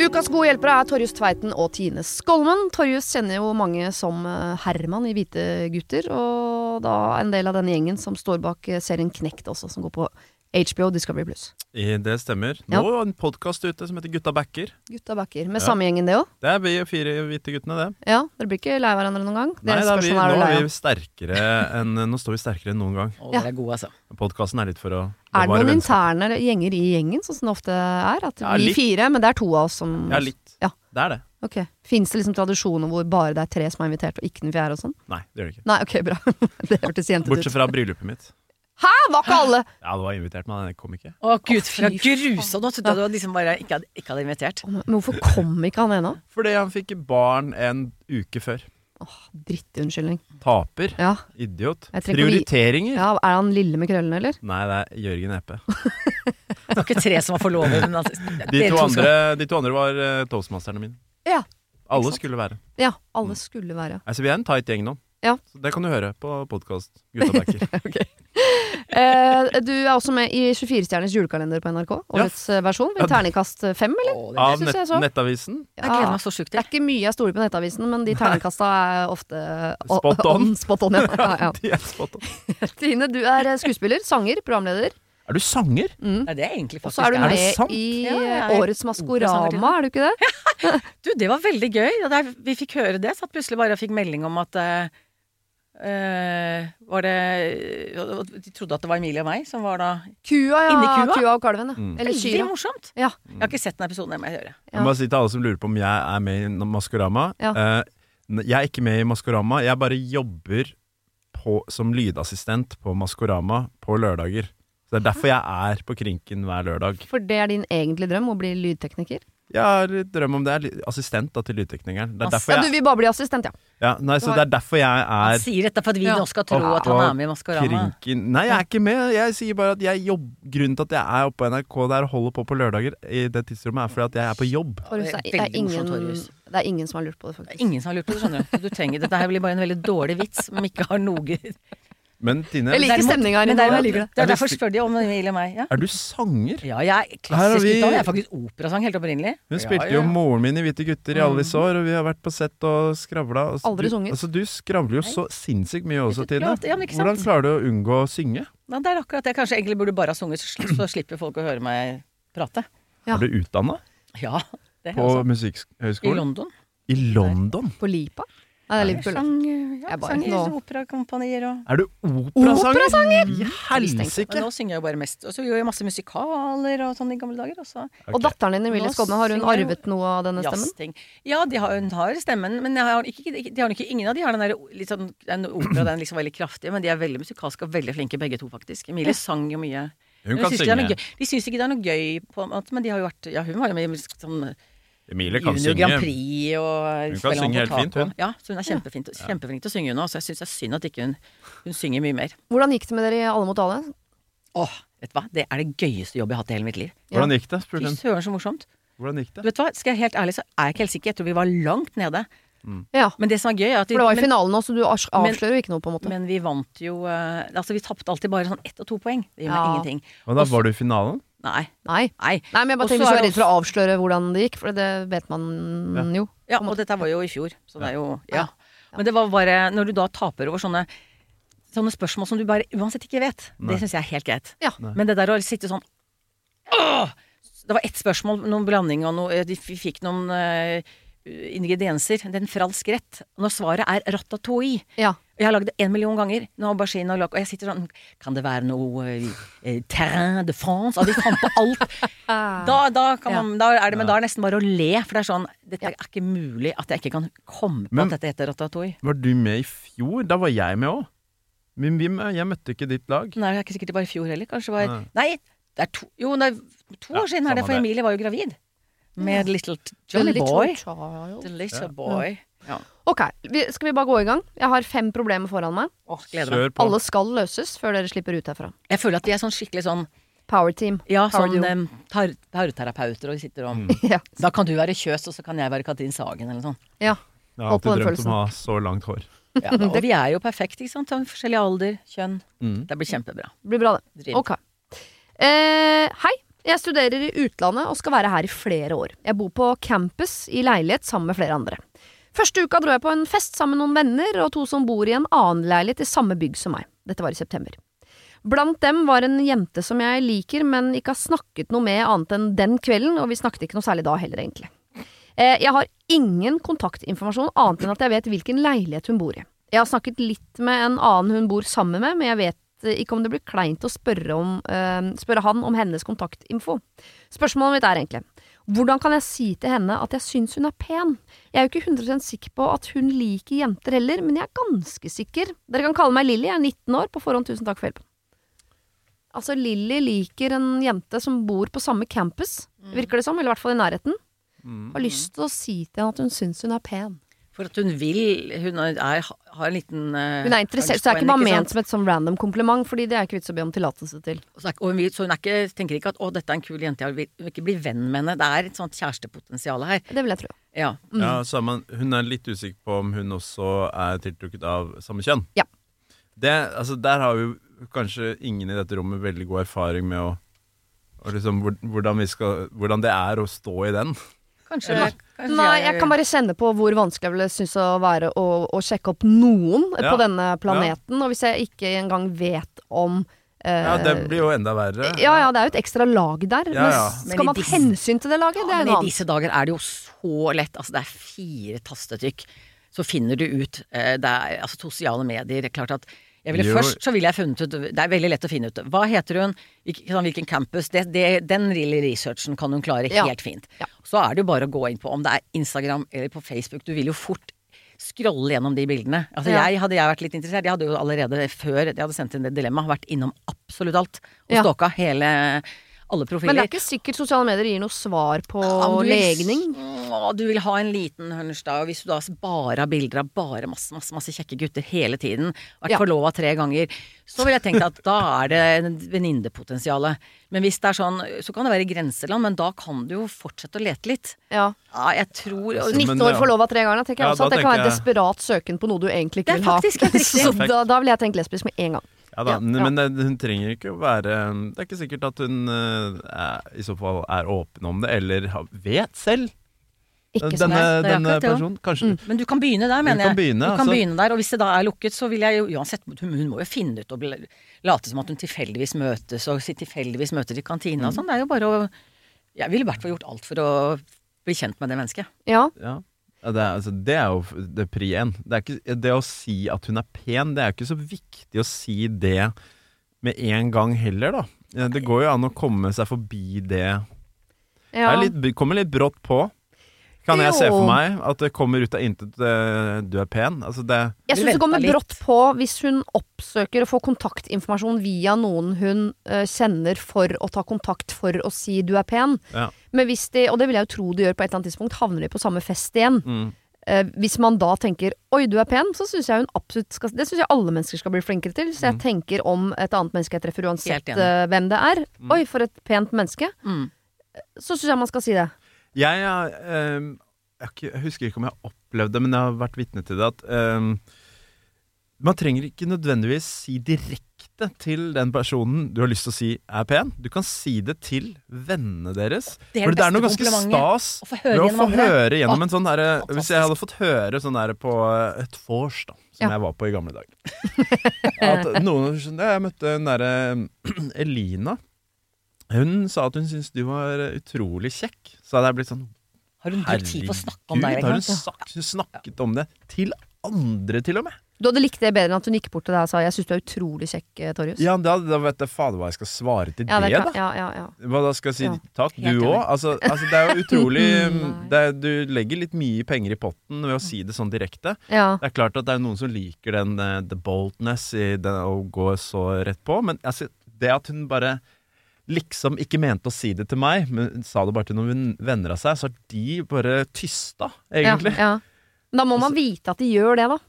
Ukas gode hjelpere er Torjus Tveiten og Tine Skolmen. Torjus kjenner jo mange som eh, Herman i Hvite gutter, og da en del av denne gjengen som står bak eh, serien Knekt også, som går på HBO Discovery Plus. I, det stemmer. Nå er en podkast ute som heter Gutta backer. Gutta backer. Med Ja. samme gjengen, det òg? Det er vi fire hvite guttene, det. Ja, dere blir ikke lei hverandre noen gang? Nei, da er vi, nå er vi sterkere enn Nå står vi sterkere enn noen gang. Å, Ja. er altså. Podkasten er litt for å Er det noen interne gjenger i gjengen, sånn som det ofte er? At Ja, vi litt. fire, men det er to av oss som Ja, litt. Ja. Det er det. Ok. Fins det liksom tradisjoner hvor bare det er tre som er invitert, og ikke den fjerde og sånn? Nei, det gjør det ikke. Nei, ok, bra. det hørtes jentete Bortsett fra bryllupet mitt. Hæ, var ikke alle? Ja, du var invitert, men jeg kom ikke. Å gud, fy fra grusomt. Nå trodde jeg du liksom bare ikke hadde, ikke hadde invitert. Men hvorfor kom ikke han ennå? Fordi han fikk barn en uke før. Drittunnskyldning. Taper. Ja. Idiot. Jeg trenger ikke å vi- Prioriteringer. ja. Er han lille med krøllene, eller? Nei, det er Jørgen Eppe. Det var ikke tre som var forlovet. Men altså, De dere to skal- andre, de to andre var uh, toastmasterne mine. Ja. Alle sant? skulle være. Ja, alle skulle være. Altså, vi er en tight gjeng nå. Ja. Så det kan du høre på podkast Gutta backer. Eh, du er også med i 24-stjerners julekalender på NRK. Årets ja. versjon. Ja. Terningkast fem, eller? Å, det- Av nett. Nettavisen. Jeg gleder meg så sjukt Det er ikke mye jeg stoler på Nettavisen, men de terningkasta er ofte Spot on. spot on ja. Ja, ja. De er spot on. Trine, du er eh, skuespiller, sanger, programleder. Er du sanger? Mm. Nei, det er egentlig Og faktisk så er du Er det med sant? i Ja, ja, er eh, Årets Maskorama, er du ikke det? Du, det var veldig gøy. Vi fikk høre det, så at plutselig bare fikk melding om at eh, eh, Var det De trodde at det var Emilie og meg som var da Kua, ja. Inni kua? og kalven, ja. Mm. Eller Veldig Kyra. morsomt. Ja. Jeg har ikke sett den episoden, det må jeg høre. Jeg må si til alle som lurer på om jeg er med i Maskorama. Ja. Uh, jeg er ikke med i Maskorama. Jeg bare jobber på, som lydassistent på Maskorama på lørdager. Så Det er derfor jeg er på Krinken hver lørdag. For det er din egentlige drøm, å bli lydtekniker? Jeg har drøm om det. Jeg er assistent da, til lydteknikeren. Det er derfor Ja, du vil bare bli assistent, ja. ja, nei, så det er derfor jeg er Han er sier dette for at vi Ja. nå skal tro at han er med i Maskorama. Krinken Nei, jeg er ikke med. Jeg sier bare at jeg jobb, grunnen til at jeg er oppe på NRK der og holder på på lørdager i det tidsrommet, er fordi at jeg er på jobb. Torjus, det er ingen, det er ingen som har lurt på det, Det er faktisk. ingen som har lurt på det, skjønner du. Du trenger, dette her blir bare en veldig dårlig vits som ikke har noe Men Tine, Jeg liker stemninga her Men inne. derimot- Jeg liker det. Det er derfor spør de om Emilie og meg. Ja, er du sanger? ja jeg er Her har klassisk vi- utdannet. Jeg er faktisk operasang helt opprinnelig. Hun spilte jo moren min i Hvite gutter i alle disse år, og vi har vært på sett og skravla. Altså, så- Aldri du, sunget. Altså, du skravler jo så sinnssykt mye også, Tine. Ja, ja, men ikke sant? Hvordan klarer du å unngå å synge? Ja, det er akkurat det. Kanskje egentlig burde bare ha sunget, så sli- så slipper folk å høre meg prate. Ja. Er du utdanna Ja, det er på også. I Musikkhøgskolen? London. I London? På Lipa? Nei, det er Liverpool. Sang, ja, sanger, operakompanier og Er du operasanger? Operasanger? I helsike! nå synger jeg jo bare mest. Og så gjør jeg masse musikaler og sånn i gamle dager. Også. Okay. Og datteren din, Emilie Skodne, har hun arvet noe av denne stemmen? jazzting. Ja, de har, hun har stemmen, men jeg har ikke, de har ikke, ingen av de har den der litt sånn den opera, den liksom veldig kraftige, men de er veldig musikalske og veldig flinke begge to, faktisk. Emilie sang jo mye. Hun kan synge. De syns ikke det er noe gøy, på en måte, men de har jo vært Ja, hun var jo med i sånn Emilie kan Junior Grand synge. Prix og Hun kan synge helt fint, hun. Ja, så hun er kjempeflink, kjempeflink til å synge hun òg, så jeg syns det er synd at ikke hun Hun synger mye mer. Hvordan gikk det med dere i Alle mot alle? Åh, vet du hva, det er det gøyeste jobbet jeg har hatt i hele mitt liv. Hvordan gikk det? Fy spurte hun. søren, så morsomt. Hvordan gikk det? vet du hva, skal jeg helt ærlig, så er jeg ikke helt sikker. Jeg tror vi var langt nede. Ja, Men det som er gøy, er at vi, for det var i men, finalen også, så du avs- avslører jo ikke noe, på en måte. men vi vant jo uh, Altså, vi tapte alltid bare sånn ett og to poeng. Det gjør meg Ja. ingenting. Og da var du i finalen? Nei. Nei. Nei. Nei, men jeg bare tenkte så redd for å avsløre hvordan det gikk, for det vet man jo. Ja, og dette var jo i fjor, så det er jo Ja. Ja. Men det var bare Når du da taper over sånne Sånne spørsmål som du bare uansett ikke vet, Nei. det syns jeg er helt greit. Ja. Men det der å sitte sånn Åh! Det var ett spørsmål, noen blanding og noe De fikk noen eh, ingredienser. Det er en fransk rett. Når svaret er ratatouille Ja. Jeg har lagd det en million ganger. Nå aubergine og løk, og jeg sitter sånn Kan det være noe eh, terrain de France? Og de fant på alt. Da, da, kan man, da er det Men da er det nesten bare å le, for det er sånn Dette er ikke mulig at jeg ikke kan komme på Men- at dette heter ratatouille. Var du med i fjor? Da var jeg med òg. Men jeg møtte ikke ditt lag. Nei, det er ikke sikkert det var i fjor heller. Kanskje det var Nei. Nei, det er to Jo, det er to Ja, år siden her, for det. Emilie var jo gravid. Med Little Jolly Boy. The Little Boy. Ja. Ok, skal vi bare gå i gang? Jeg har fem problemer foran meg. På. Alle skal løses før dere slipper ut herfra. Jeg føler at de er sånn skikkelig sånn Power team. Ja, Power sånn tar- parterapeuter, og de sitter og Ja. Da kan du være Kjøs, og så kan jeg være Katrin Sagen, eller noe sånt. ja. Jeg har alltid drømt om å ha så langt hår. Ja, da, og vi er jo perfekte, ikke sant? Forskjellig alder, kjønn. Mm. Det blir kjempebra. Det blir bra, det. Driv. Ok. Eh, hei. Jeg studerer i utlandet og skal være her i flere år. Jeg bor på campus i leilighet sammen med flere andre. Første uka dro jeg på en fest sammen med noen venner og to som bor i en annen leilighet i samme bygg som meg. Dette var i september. Blant dem var en jente som jeg liker, men ikke har snakket noe med annet enn den kvelden, og vi snakket ikke noe særlig da heller, egentlig. Eh, jeg har ingen kontaktinformasjon annet enn at jeg vet hvilken leilighet hun bor i. Jeg har snakket litt med en annen hun bor sammen med, men jeg vet ikke om det blir kleint å spørre, om, uh, spørre han om hennes kontaktinfo. Spørsmålet mitt er egentlig hvordan kan jeg si til henne at jeg syns hun er pen? Jeg er jo ikke 100 sikker på at hun liker jenter heller, men jeg er ganske sikker. Dere kan kalle meg Lilly, jeg er 19 år. På forhånd, tusen takk for hjelpen. Altså, Lilly liker en jente som bor på samme campus, virker det som, eller i hvert fall i nærheten. Mm. Har lyst til å si til henne at hun syns hun er pen. For at hun vil Hun er, har en liten uh, Hun er interessert, så det er ikke bare ment som et sånn random kompliment, fordi det er ikke vits å be om tillatelse til. Og så, er, og hun, så hun er ikke, tenker ikke at 'å, dette er en kul jente', jeg vil, vil ikke bli venn med henne. Det er et sånt kjærestepotensial her. Det vil jeg tro. Ja. Ja, så er man, hun er litt usikker på om hun også er tiltrukket av samme kjønn. Ja. Det, altså, der har jo kanskje ingen i dette rommet veldig god erfaring med å, liksom, hvordan, vi skal, hvordan det er å stå i den. Kanskje, kanskje Nei, jeg kan bare kjenne på hvor vanskelig jeg ville synes å være å, å sjekke opp noen Ja. på denne planeten. Og hvis jeg ikke engang vet om eh, Ja, Det blir jo enda verre. ja, ja, det er jo et ekstra lag der. Ja, ja. Men skal man ta hensyn til det laget? Det Ja, er men i disse dager er det jo så lett. Altså, det er fire tastetrykk. Så finner du ut eh, Det er altså sosiale medier. Det er klart at ville Først så ville jeg funnet ut Det er veldig lett å finne ut. Hva heter hun? Hvilken, sånn, hvilken campus? Det, det, den lille researchen kan hun klare Ja. helt fint. Ja. Så er det jo bare å gå inn på om det er Instagram eller på Facebook. Du vil jo fort scrolle gjennom de bildene. Altså Ja. jeg Hadde jeg vært litt interessert, jeg hadde jo allerede før jeg hadde sendt inn det dilemmaet, vært innom absolutt alt. Og Ja. stalka hele alle profiler. Men det er ikke sikkert sosiale medier gir noe svar på Ja, du vil- legning. Å, du vil ha en liten hunch da, og hvis du da bare har bilder av bare masse, masse, masse kjekke gutter hele tiden, vært Ja. forlova tre ganger, så vil jeg tenke at da er det venninnepotensialet. Men hvis det er sånn, så kan det være i grenseland, men da kan du jo fortsette å lete litt. Ja. Ja, jeg tror og, 19 år ja. forlova tre ganger. Da tenker jeg Ja, også at det kan være jeg- desperat søken på noe du egentlig ikke Det er vil ha. faktisk helt riktig. Så da, da vil jeg tenke lesbisk med en gang. Ja da, Ja. Men det, hun trenger ikke å være Det er ikke sikkert at hun eh, er, i så fall er åpen om det, eller vet selv. Ikke sånn. denne det er denne akkurat personen. Kanskje Men du kan begynne der, Du mener kan jeg. begynne, du kan altså. begynne der, og hvis det da er lukket, så vil jeg jo uansett Hun, hun må jo finne ut og late som at hun tilfeldigvis møtes, og si tilfeldigvis møter i kantina Mm. og sånn. Det er jo bare å Jeg ville i hvert fall gjort alt for å bli kjent med det mennesket. Ja. Ja. Ja, det, er, altså, det er jo det det pri én. Det, er det å si at hun er pen, det er ikke så viktig å si det med en gang heller, da. Det går jo an å komme seg forbi det. Det ja. er litt, kommer litt brått på. Kan jeg se for meg at det kommer ut av intet eh, 'du er pen'? Altså det Jeg syns det kommer brått på hvis hun oppsøker og får kontaktinformasjon via noen hun uh, kjenner for å ta kontakt for å si 'du er pen'. Ja. Men hvis de, og det vil jeg jo tro de gjør på et eller annet tidspunkt, havner de på samme fest igjen. mm. Eh, hvis man da tenker 'oi, du er pen', så syns jeg hun absolutt skal Det syns jeg alle mennesker skal bli flinkere til. Så jeg tenker om et annet menneske jeg treffer, uansett eh, hvem det er. Mm. 'Oi, for et pent menneske'. Mm. Så syns jeg man skal si det. Jeg, ehm, jeg, husker ikke om jeg har opplevd det, men jeg har vært vitne til det. At ehm, man trenger ikke nødvendigvis si direkte til den personen du har lyst til å si er pen. Du kan si det til vennene deres. Det er det er noe ganske stas Å få høre ved å gjennom få høre gjennom en sånn derre Hvis jeg hadde fått høre sånn derre på et vors, da, som Ja. jeg var på i gamle dager At noen Jeg møtte den derre Elina. Hun sa at hun syntes du var utrolig kjekk. Så hadde jeg blitt sånn Har hun brukt tid på å snakke om deg? Herregud, har hun, sagt, snakket om det til andre, til og med? Du hadde likt det bedre enn at hun gikk bort til deg og sa 'jeg syns du er utrolig kjekk', Torius». Torjus. Ja, da, da vet jeg fader hva jeg skal svare til Ja, det, det da. ja, ja, ja. Hva da skal jeg si? Ja. Takk, du òg. Altså, altså, det er jo utrolig det er, Du legger litt mye penger i potten ved å si det sånn direkte. ja. Det er klart at det er noen som liker den uh, the boldness i det å gå så rett på, men altså, det at hun bare liksom ikke mente å si det til meg, men sa det bare til noen venner av seg, så har de bare tysta, egentlig. Ja, ja. Men da må man vite at de gjør det, da.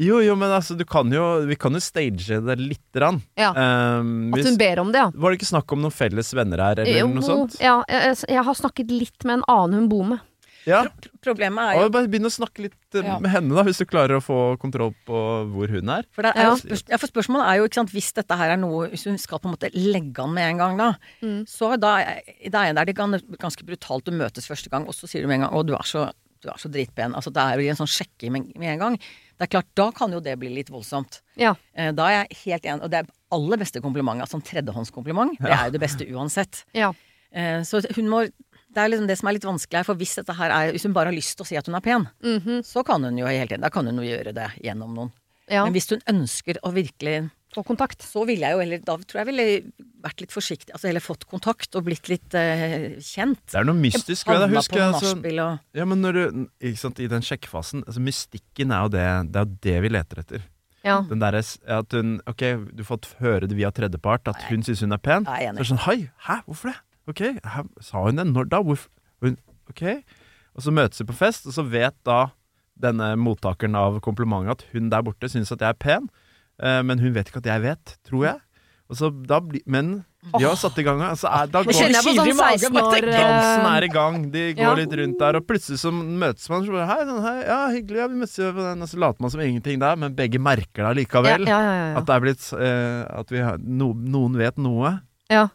Jo, jo, men altså, du kan jo Vi kan jo stage det lite grann. Ja. Um, At hun ber om det, ja. var det ikke snakk om noen felles venner her, eller Jo, noe sånt? Ja, jeg, jeg har snakket litt med en annen hun bor med. Ja. Problemet er jo bare begynn å snakke litt eh, Ja. med henne, da, hvis du klarer å få kontroll på hvor hun er. For, det er Ja. spørs, ja, for spørsmålet er jo, ikke sant, hvis dette her er noe Hvis hun skal på en måte legge an med en gang, da. Mm. Så da, da er det ganske brutalt å møtes første gang, og så sier du med en gang 'Å, du er så, du er så dritpen'. Altså, det er jo en sånn sjekking med, med en gang. Det er klart, da kan jo det bli litt voldsomt. Ja. Eh, Da er jeg helt enig. Og det er aller beste komplimentet, altså en tredjehåndskompliment, det er jo det beste uansett. Ja. Eh, Så hun må Det er liksom det som er litt vanskelig her, for hvis dette her er Hvis hun bare har lyst til å si at hun er pen, Mhm. så kan hun jo hele tiden Da kan hun jo gjøre det gjennom noen. ja. Men hvis hun ønsker å virkelig Få kontakt. så ville jeg jo heller Da tror jeg ville vært litt forsiktig. Altså heller fått kontakt og blitt litt uh, kjent. Det er noe mystisk ved det. Husker jeg altså, og Ja, men når du Ikke sant, i den sjekkefasen altså Mystikken er jo det Det er jo det vi leter etter. Ja. Den der, at hun Ok, du har fått høre det via tredjepart, at hun syns hun er pen. Er Så er det sånn Hei, hæ, hvorfor det? Ok, her, sa hun det? Når da? Hvorfor? Hun, ok. Og så møtes vi på fest, og så vet da denne mottakeren av komplimentet at hun der borte syns at jeg er pen, eh, men hun vet ikke at jeg vet, tror jeg. Og så da blir Men de har satt i gang, altså, er, da går kjenner jeg på sånn 16 år Dansen eh, er i gang, de går Ja. litt rundt der, og plutselig så møtes man. Så bare, hei, sånn, hei, ja, hyggelig, ja, vi møtes jo på den. Og så later man som ingenting der, men begge merker det allikevel. ja, ja, ja. At det er blitt eh, At vi har, no, noen vet noe. ja.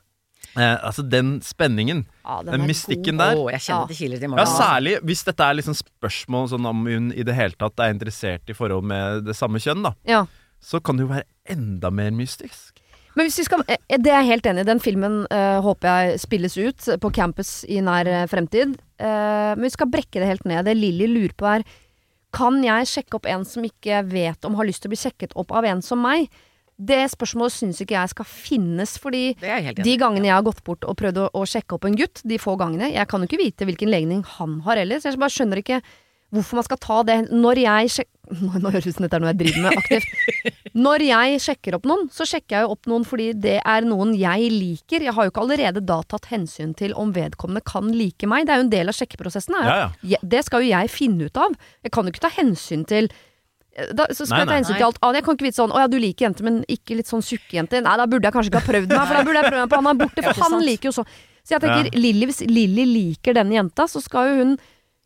Eh, altså den spenningen, ja den den er mystikken god. der. oh, jeg kjenner det kiler til Ja, særlig hvis dette er liksom spørsmål sånn om hun i det hele tatt er interessert i forhold med det samme kjønn, da. Ja. Så kan det jo være enda mer mystisk. Men hvis vi skal eh, Det er jeg helt enig i. Den filmen eh, håper jeg spilles ut på campus i nær eh, fremtid. Uh, men vi skal brekke det helt ned. Det Lilly lurer på er Kan jeg sjekke opp en som ikke vet om har lyst til å bli sjekket opp av en som meg? Det spørsmålet syns ikke jeg skal finnes, fordi de gangene jeg har gått bort og prøvd å, å sjekke opp en gutt, de få gangene Jeg kan jo ikke vite hvilken legning han har ellers. Jeg bare skjønner ikke hvorfor man skal ta det Når jeg sjek... Nå, nå høres det ut som dette er noe jeg driver med aktivt. Når jeg sjekker opp noen, så sjekker jeg jo opp noen fordi det er noen jeg liker. Jeg har jo ikke allerede da tatt hensyn til om vedkommende kan like meg. Det er jo en del av sjekkeprosessen. ja. Ja, det skal jo jeg finne ut av. Jeg kan jo ikke ta hensyn til da, så skal Nei, jeg ta hensyn til alt annet. Jeg kan ikke vite sånn Å ja, du liker jenter, men ikke litt sånn tjukke jenter. Nei, da burde jeg kanskje ikke ha prøvd meg, for da burde jeg prøve meg på han der borte. For han sant. liker jo så Så jeg tenker, Lilly, hvis Lilly liker denne jenta, så skal jo hun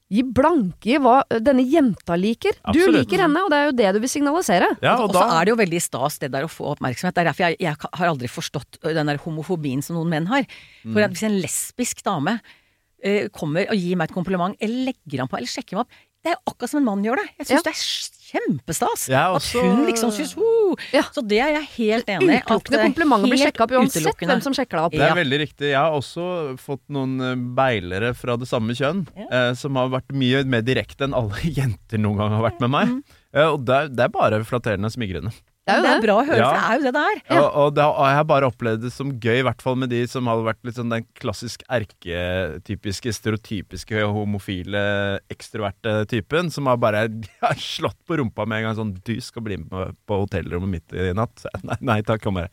gi blanke i hva denne jenta liker. Du liker henne, og det er jo det du vil signalisere. Ja, og så er det jo veldig stas det der å få oppmerksomhet. Det er derfor jeg, jeg har aldri forstått den der homofobien som noen menn har. Mm. For at hvis en lesbisk dame uh, kommer og gir meg et kompliment, eller legger han på, eller sjekker meg opp Det er jo akkurat som en mann gjør det. Jeg syns Ja. det er kjempestas. Jeg er At hun liksom syns «Ho!» Ja. Så det er jeg helt enig i. Utelukkende er komplimenter blir sjekka opp uansett hvem som sjekker deg opp. Det er Ja. veldig riktig. Jeg har også fått noen eh, beilere fra det samme kjønn, Ja. eh, som har vært mye mer direkte enn alle jenter noen gang har vært med meg. Mm. Eh, og det er, det er bare flatterende smigrende. Det er jo det er bra å høre, Ja. for det er jo det det er. Ja. Og, og, det, har- og jeg har bare opplevd det som gøy, i hvert fall med de som har vært litt sånn den klassisk erketypiske, stereotypiske, homofile, ekstroverte typen, som har bare har slått på rumpa med en gang sånn 'Du skal bli med på hotellrommet mitt i natt.' Så jeg, Nei, nei takk. Han bare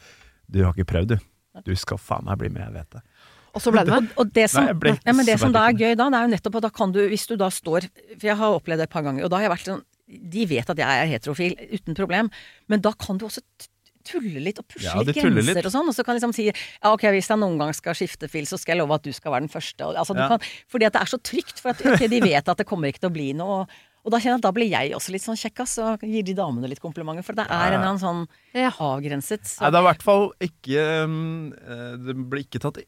'Du har ikke prøvd, du. Du skal faen meg bli med, jeg vet det'. Og så ble det med. Og det som, Nei, ja, men det som da er gøy da, det er jo nettopp at da kan du, hvis du da står For jeg har opplevd det et par ganger, og da har jeg vært sånn De vet at jeg er heterofil, uten problem, men da kan du også tulle litt og pushe Ja, litt grenser litt. og sånn, og så kan liksom si ja ok, hvis jeg noen gang skal skifte fil, så skal jeg love at du skal være den første. Og, altså, du Ja. kan, fordi at det er så trygt, for at okay, de vet at det kommer ikke til å bli noe. Og, og da kjenner jeg at da blir jeg også litt sånn kjekkas, og gir de damene litt komplimenter, for det er en eller annen sånn avgrenset. Så, Nei, det er i hvert fall ikke um, eh, Det blir ikke tatt eh,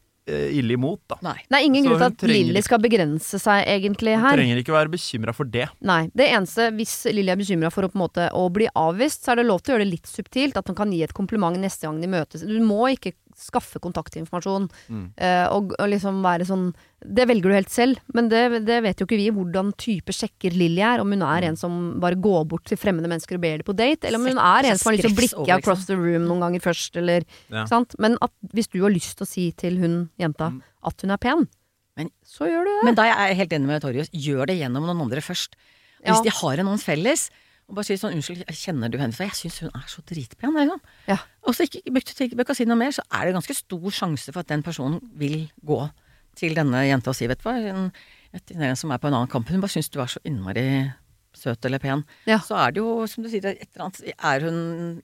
ille imot, da. nei. Det er ingen grunn til at Lilly skal begrense seg egentlig her. Hun trenger ikke være bekymra for det. Nei. Det eneste, hvis Lilly er bekymra for å, måte, å bli avvist, så er det lov til å gjøre det litt subtilt. At hun kan gi et kompliment neste gang de møtes. Du må ikke skaffe kontaktinformasjon Mm. eh, og, og liksom være sånn Det velger du helt selv, men det, det vet jo ikke vi hvordan type sjekker Lilly er. Om hun er en som bare går bort til fremmede mennesker og ber dem på date, eller om hun er en som har lyst til å blikke across the room noen ganger først, eller Ja. sant? Men at hvis du har lyst til å si til hun jenta Mm. at hun er pen, Men- så gjør du det. Men da er jeg helt enig med Torjus. Gjør det gjennom noen andre først. Ja. Hvis de har noen felles, Og bare si sånn 'unnskyld, kjenner du henne?' For jeg syns hun er så dritpen. Liksom. Ja. Og så ikke brukte ikke si noe mer, så er det ganske stor sjanse for at den personen vil gå til denne jenta og si 'vet du hva', en, et, en som er på en annen kamp, hun bare syns du er så innmari søt eller pen. Ja. Så er det jo, som du sier, et eller annet Er hun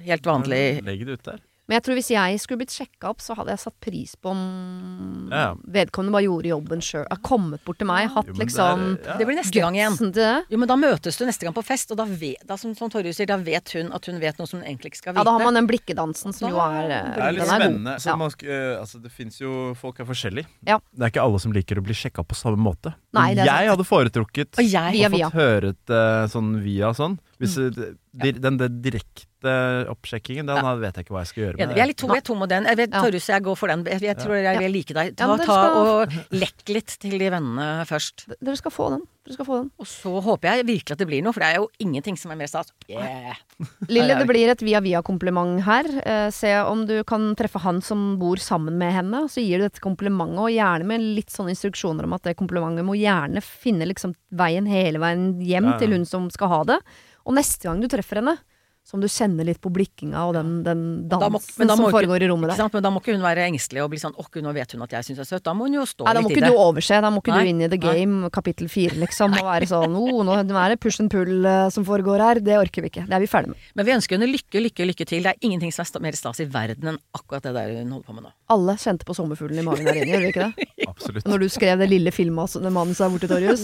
helt vanlig Legg det ut der. Men jeg tror hvis jeg skulle blitt sjekka opp, så hadde jeg satt pris på om Ja. vedkommende bare gjorde jobben sjøl. Har kommet bort til meg, hatt Jo, men det er- liksom ja. Det blir neste gang igjen. Jo, men da møtes du neste gang på fest, og da, vet, da som, som sier, da vet hun at hun vet noe som hun egentlig ikke skal vite. Ja, da har man den blikkedansen som jo er eh, Det er litt den god. spennende. Så Ja. man, eh, altså, det fins jo Folk er forskjellige. Ja. Det er ikke alle som liker å bli sjekka på samme måte. Nei, jeg hadde foretrukket å fått høre det sånn via sånn. Hvis Mm. det- den, den direkte oppsjekkingen, den Ja. vet jeg ikke hva jeg skal gjøre Ja, med. vi er litt to, jeg er tom med den. Jeg vet, Ja. Torjus jeg går for den. Jeg, jeg tror jeg vil like deg. Ta, ta skal- og lekk litt til de vennene først. Dere skal få den. Dere skal få den. Og så håper jeg virkelig at det blir noe, for det er jo ingenting som er mer stas. Yeah. Lille, Ja, ja. det blir et via-via-kompliment her. Eh, se om du kan treffe han som bor sammen med henne. Så gir du dette komplimentet, og gjerne med litt sånne instruksjoner om at det komplimentet må gjerne finne liksom veien hele veien hjem Ja, ja. til hun som skal ha det. Og neste gang du treffer henne, som du kjenner litt på blikkinga og den, den dansen må- da som foregår ikke- i rommet Ikke der. sant? Men da må ikke hun være engstelig og bli sånn 'Å, nå vet hun at jeg syns jeg er søt'. Da må hun jo stå Nei, da må ikke det. du overse. Da må ikke Nei, du inn i the nei. game, kapittel fire, liksom, og være sånn oh, nå er det push and pull eh, som foregår her. Det orker vi ikke. Det er vi ferdig med. Men vi ønsker henne lykke, lykke, lykke til. Det er ingenting som er mer stas i verden enn akkurat det der hun holder på med nå. Alle kjente på sommerfuglen i magen der inne, gjør vi ikke det? Absolutt. Når du skrev det lille filmet av den mannen er borte, Torjus.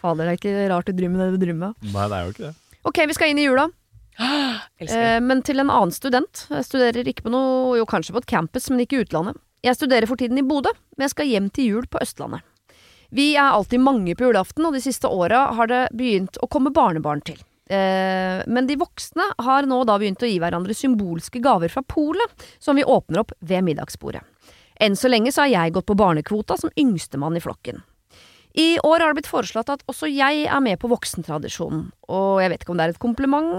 Fader, det er ikke rart du driver med det du driver med. Nei, det er jo ikke det. Ok, vi skal inn i jula. Eh, men til en annen student. Jeg studerer ikke på noe, jo kanskje på et campus, men ikke i utlandet. Jeg studerer for tiden i Bodø, men jeg skal hjem til jul på Østlandet. Vi er alltid mange på julaften, og de siste åra har det begynt å komme barnebarn til. Eh, men de voksne har nå da begynt å gi hverandre symbolske gaver fra polet, som vi åpner opp ved middagsbordet. Enn så lenge så har jeg gått på barnekvota som yngstemann i flokken. I år har det blitt foreslått at også jeg er med på voksentradisjonen, og jeg vet ikke om det er et kompliment.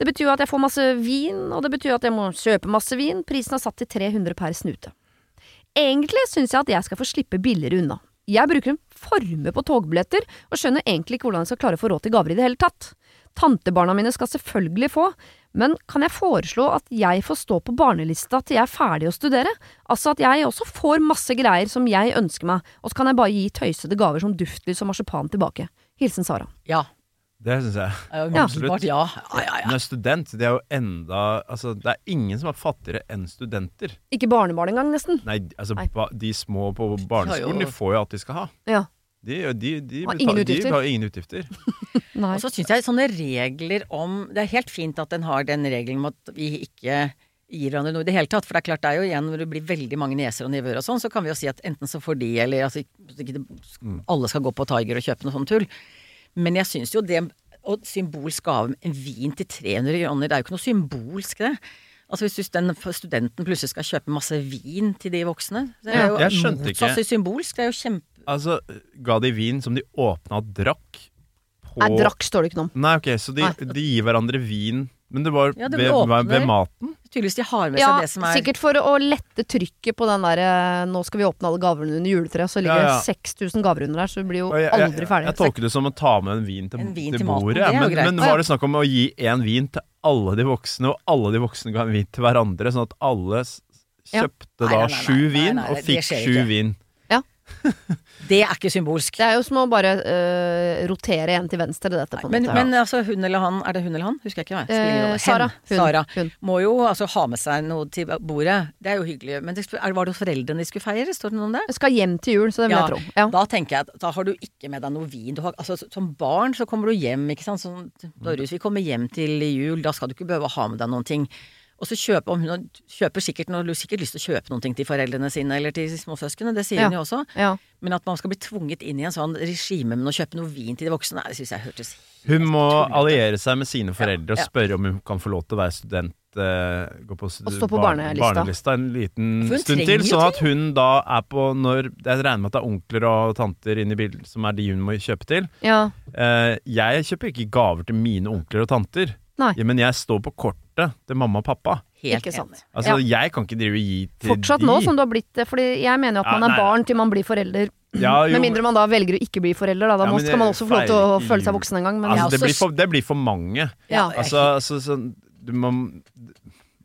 Det betyr jo at jeg får masse vin, og det betyr at jeg må kjøpe masse vin. Prisen er satt til 300 per snute. Egentlig syns jeg at jeg skal få slippe billigere unna. Jeg bruker en forme på togbilletter, og skjønner egentlig ikke hvordan jeg skal klare å få råd til gaver i det hele tatt. Tantebarna mine skal selvfølgelig få, men kan jeg foreslå at jeg får stå på barnelista til jeg er ferdig å studere? Altså at jeg også får masse greier som jeg ønsker meg, og så kan jeg bare gi tøysede gaver som duftlys og marsipan tilbake. Hilsen Sara. Ja. Det syns jeg. Ja. absolutt. Ja. Ja, student, det er jo enda Altså, det er ingen som er fattigere enn studenter. Ikke barnebarn engang, nesten. Nei, altså, Nei. ba, de små på barneskolen, de får jo alt de skal ha. Ja. De, de, de, Har ingen de har ingen utgifter. Nei. Og så syns jeg sånne regler om Det er helt fint at en har den regelen om at vi ikke gir hverandre noe i det hele tatt. For det er klart det er jo igjen når det blir veldig mange nieser og nivåer og sånn, så kan vi jo si at enten så får de, eller altså ikke alle skal gå på Tiger og kjøpe noe sånt tull. Men jeg syns jo det Og symbolsk gave en vin til 300 kroner, det er jo ikke noe symbolsk, det. Altså Hvis den studenten plutselig skal kjøpe masse vin til de voksne Det er jo Jeg skjønte ikke- motsatt symbolsk. Det er jo kjempe... Altså, ga de vin som de åpna og drakk på Nei, drakk står det ikke noe om. Nei, ok, så de, de gir hverandre vin Men det var Ja, det ved, ved maten? Tydeligvis de har med Ja, seg det som er sikkert for å lette trykket på den derre Nå skal vi åpne alle gavene under juletreet, så ligger Ja, ja. det 6000 gaver under der, så du blir jo jeg, aldri ferdig. jeg tolker det som å ta med en vin til, En vin til til bordet. maten, men, men var det snakk om å gi én vin til alle de voksne, og alle de voksne ga en vin til hverandre, sånn at alle Ja. kjøpte Nei, da sju vin, nei, nei, og fikk sju vin? Det er ikke symbolsk. Det er jo som å bare øh, rotere en til venstre, dette, på en Men, men altså, hun eller han, er det hun eller han? Husker jeg ikke. Eh. Sara. Hun. Sara. Hun. Må jo altså ha med seg noe til bordet. Det er jo hyggelig. Men det, er- var det hos foreldrene de skulle feire? Står det noe om det? Jeg skal hjem til jul, så det vil Ja, jeg tro. Ja. Da tenker jeg at da har du ikke med deg noe vin. Du har, altså, som barn så kommer du hjem, ikke sant. Sånn, Dorus, vi kommer hjem til jul, da skal du ikke behøve å ha med deg noen ting. Og så kjøper om hun kjøper sikkert, hun har sikkert lyst til å kjøpe noen ting til foreldrene sine eller til småsøskene, det sier Ja. hun jo også. Ja. Men at man skal bli tvunget inn i en sånn regime med å kjøpe noe vin til de voksne, det syns jeg hørtes Hun må alliere seg med sine foreldre og Ja. spørre om hun kan få lov til å være student. eh, gå på Og stå på barnelista. barnelista en liten stund til, sånn at hun da er på når Jeg regner med at det er onkler og tanter inne i bildet som er de hun må kjøpe til. ja. Eh, jeg kjøper ikke gaver til mine onkler og tanter, Nei. men jeg står på kortet til mamma og pappa. Helt Ikke sant. Altså, ja. jeg kan ikke drive og gi til Fortsatt de. nå som du har blitt det, fordi jeg mener jo at Ja, man er nei. barn til man blir forelder. Ja, jo, Med mindre man da velger å ikke bli forelder, da. Da Ja, skal man også få lov til å føle seg voksen en gang. Men Altså, Ja, det, blir for, det blir for mange. Ja, Altså, altså så, du må,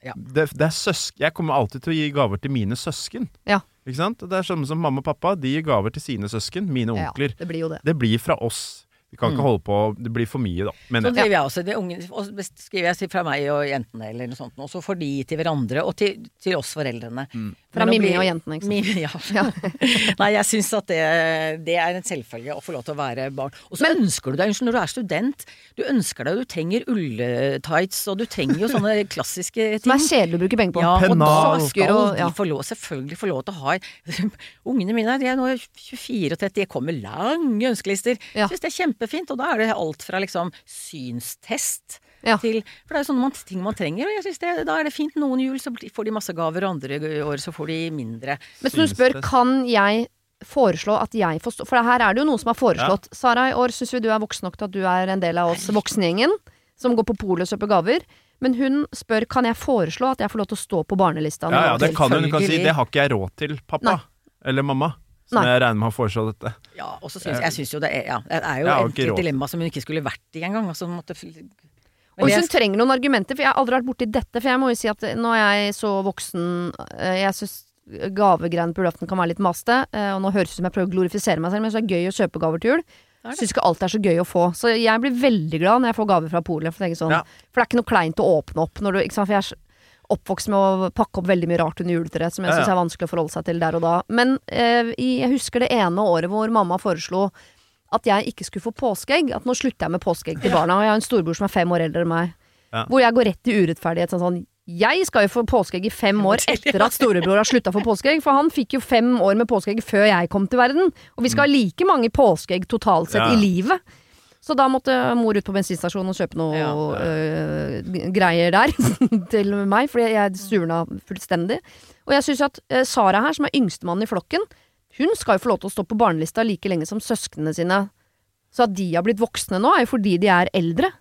Ja. det, det er søsk, Jeg kommer alltid til å gi gaver til mine søsken. Ja. Ikke sant? Det er sånn som mamma og pappa. De gir gaver til sine søsken, mine ja, onkler. det blir jo det. Det blir fra oss. Vi kan ikke holde på Det blir for mye, da. Så Men jeg. driver jeg også. Det unge, og skriver jeg fra meg og jentene eller noe sånt, og så får de til hverandre, og til, til oss foreldrene. Fra Men Mimmi og jentene, ikke sant. Mimmi, ja. Nei, jeg syns at det, det er en selvfølge å få lov til å være barn. Og så ønsker du deg, unnskyld, når du er student, du ønsker deg, du trenger ulltights, og du trenger jo sånne klassiske ting. Som er kjedelig å bruke penger på. Ja, og da Pennal. skal og- ja. de få lov, selvfølgelig få lov til å ha Ungene mine de er nå 24 og 30, de kommer lange ønskelister. Ja. Syns det er kjempefint, og da er det alt fra liksom synstest Ja. til For det er jo sånne ting man trenger, og jeg synes det, da er det fint. Noen jul så får de masse gaver, og andre år så får de mindre. Men så du spør, kan jeg foreslå at jeg får stå For her er det jo noen som har foreslått. Sara, i år syns vi du er voksen nok til at du er en del av oss voksengjengen som går på polet og kjøper gaver. Men hun spør kan jeg foreslå at jeg får lov til å stå på barnelista. Ja, ja, det kan hun. Hun kan si 'det har ikke jeg råd til, pappa'. Nei. Eller mamma. Som Nei. jeg regner med har foreslått dette. Ja, og så syns jeg synes jo det er, ja, det er jo Jeg et dilemma som hun ikke skulle vært i engang. Altså, måtte, Og hvis hun trenger noen argumenter, for jeg har aldri vært borti dette, for jeg må jo si at nå er jeg så voksen eh, Jeg syns gavegreiene på julaften kan være litt maste, eh, og nå høres det ut som jeg prøver å glorifisere meg selv, men så er det gøy å kjøpe gaver til jul. Syns ikke alt er så gøy å få. Så jeg blir veldig glad når jeg får gaver fra polet. For, sånn, Ja. for det er ikke noe kleint å åpne opp når du ikke sant? For jeg er oppvokst med å pakke opp veldig mye rart under juletreet som jeg syns er vanskelig å forholde seg til der og da. Men eh, jeg husker det ene året hvor mamma foreslo at jeg ikke skulle få påskeegg. At nå slutter jeg med påskeegg til barna. Og jeg har en storbror som er fem år eldre enn meg. Ja. Hvor jeg går rett i urettferdighet. Sånn, sånn jeg skal jo få påskeegg i fem år etter at storebror har slutta å få påskeegg. For han fikk jo fem år med påskeegg før jeg kom til verden. Og vi skal ha like mange påskeegg totalt sett Ja. i livet. Så da måtte mor ut på bensinstasjonen og kjøpe noe Ja. øh, greier der til meg, fordi jeg surna fullstendig. Og jeg syns at eh, Sara her, som er yngstemann i flokken, hun skal jo få lov til å stå på barnelista like lenge som søsknene sine. Så at de har blitt voksne nå, er jo fordi de er eldre.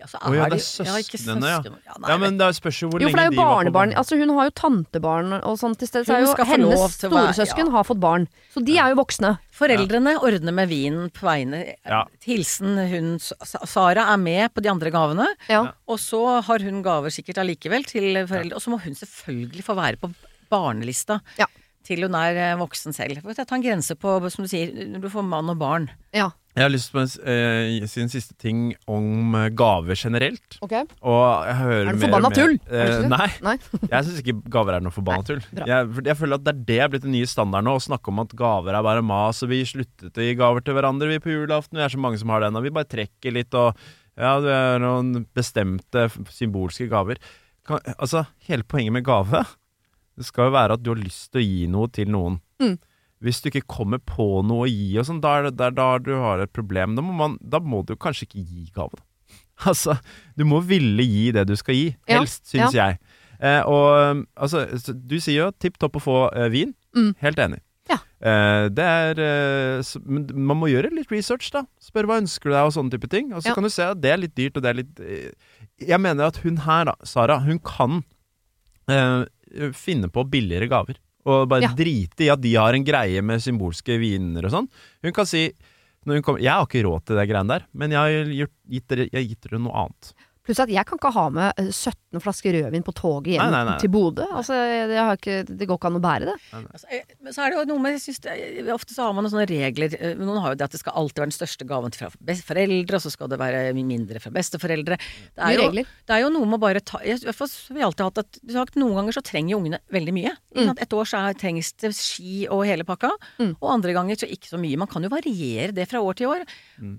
Ja, så Å ja, det er de- ja, ikke søsknene, ja. søsken. Ja, nei, Ja, men det spørs jo hvor Jo, for det er lenge jo de var på barnebarn. barn- Altså, hun har jo tantebarn og sånn til stede. Så er jo hennes storesøsken ja. har fått barn. Så de er jo voksne. Foreldrene ordner med vinen på vegne Ja. Hilsen hun Sara er med på de andre gavene, Ja. og så har hun gaver sikkert allikevel til foreldre. Og så må hun selvfølgelig få være på barnelista Ja. til hun er eh, voksen selv. For tar ta en grense på, som du sier, når du får mann og barn. ja. Jeg har lyst til å eh, si en siste ting om eh, gaver generelt. Ok. Og jeg hører Er det forbanna tull? Eh, nei, Nei. jeg syns ikke gaver er noe forbanna tull. Jeg, jeg føler at det er det er blitt den nye standarden nå, å snakke om at gaver er bare mas, og vi sluttet å gi gaver til hverandre vi på julaften. Vi er så mange som har den, og vi bare trekker litt, og ja, det er noen bestemte symbolske gaver. Kan, altså, hele poenget med gave, det skal jo være at du har lyst til å gi noe til noen. Mm. Hvis du ikke kommer på noe å gi og sånn, da er det da, du har et problem. Da må, man, da må du kanskje ikke gi gave, da. Altså, du må ville gi det du skal gi. Ja, Helst, ja. jeg. Eh, og altså, du sier jo tipp topp å få eh, vin. Mm. Helt enig. Ja. Eh, det er eh, så, Men man må gjøre litt research, da. Spør hva ønsker du deg, og sånne type ting. Og så kan du se at det er litt dyrt, og det er litt eh, Jeg mener at hun her, da, Sara, hun kan eh, finne på billigere gaver. Og bare Ja. drite i at de har en greie med symbolske viner og sånn. Hun kan si når hun kommer, Jeg har ikke råd til det greiene der, men jeg har gjort, gitt, dere, jeg har gitt dere noe annet. Pluss at jeg kan ikke ha med eh, 17 flasker rødvin på toget hjem Nei, nei, nei. til Bodø. Altså, jeg har ikke, det går ikke an å bære det. Altså, eh, så er det jo noe med jeg synes Ofte så har man noen sånne regler. eh, Noen har jo det at det skal alltid være den største gaven fra foreldre, og så skal det være mindre fra besteforeldre. Det er, jo, det er jo noe med å bare ta jeg, i hvert fall har vi alltid hatt at du sagt, Noen ganger så trenger ungene veldig mye. Mm. Et år så er, trengs det ski og hele pakka, Mm. og andre ganger så ikke så mye. Man kan jo variere det fra år til år.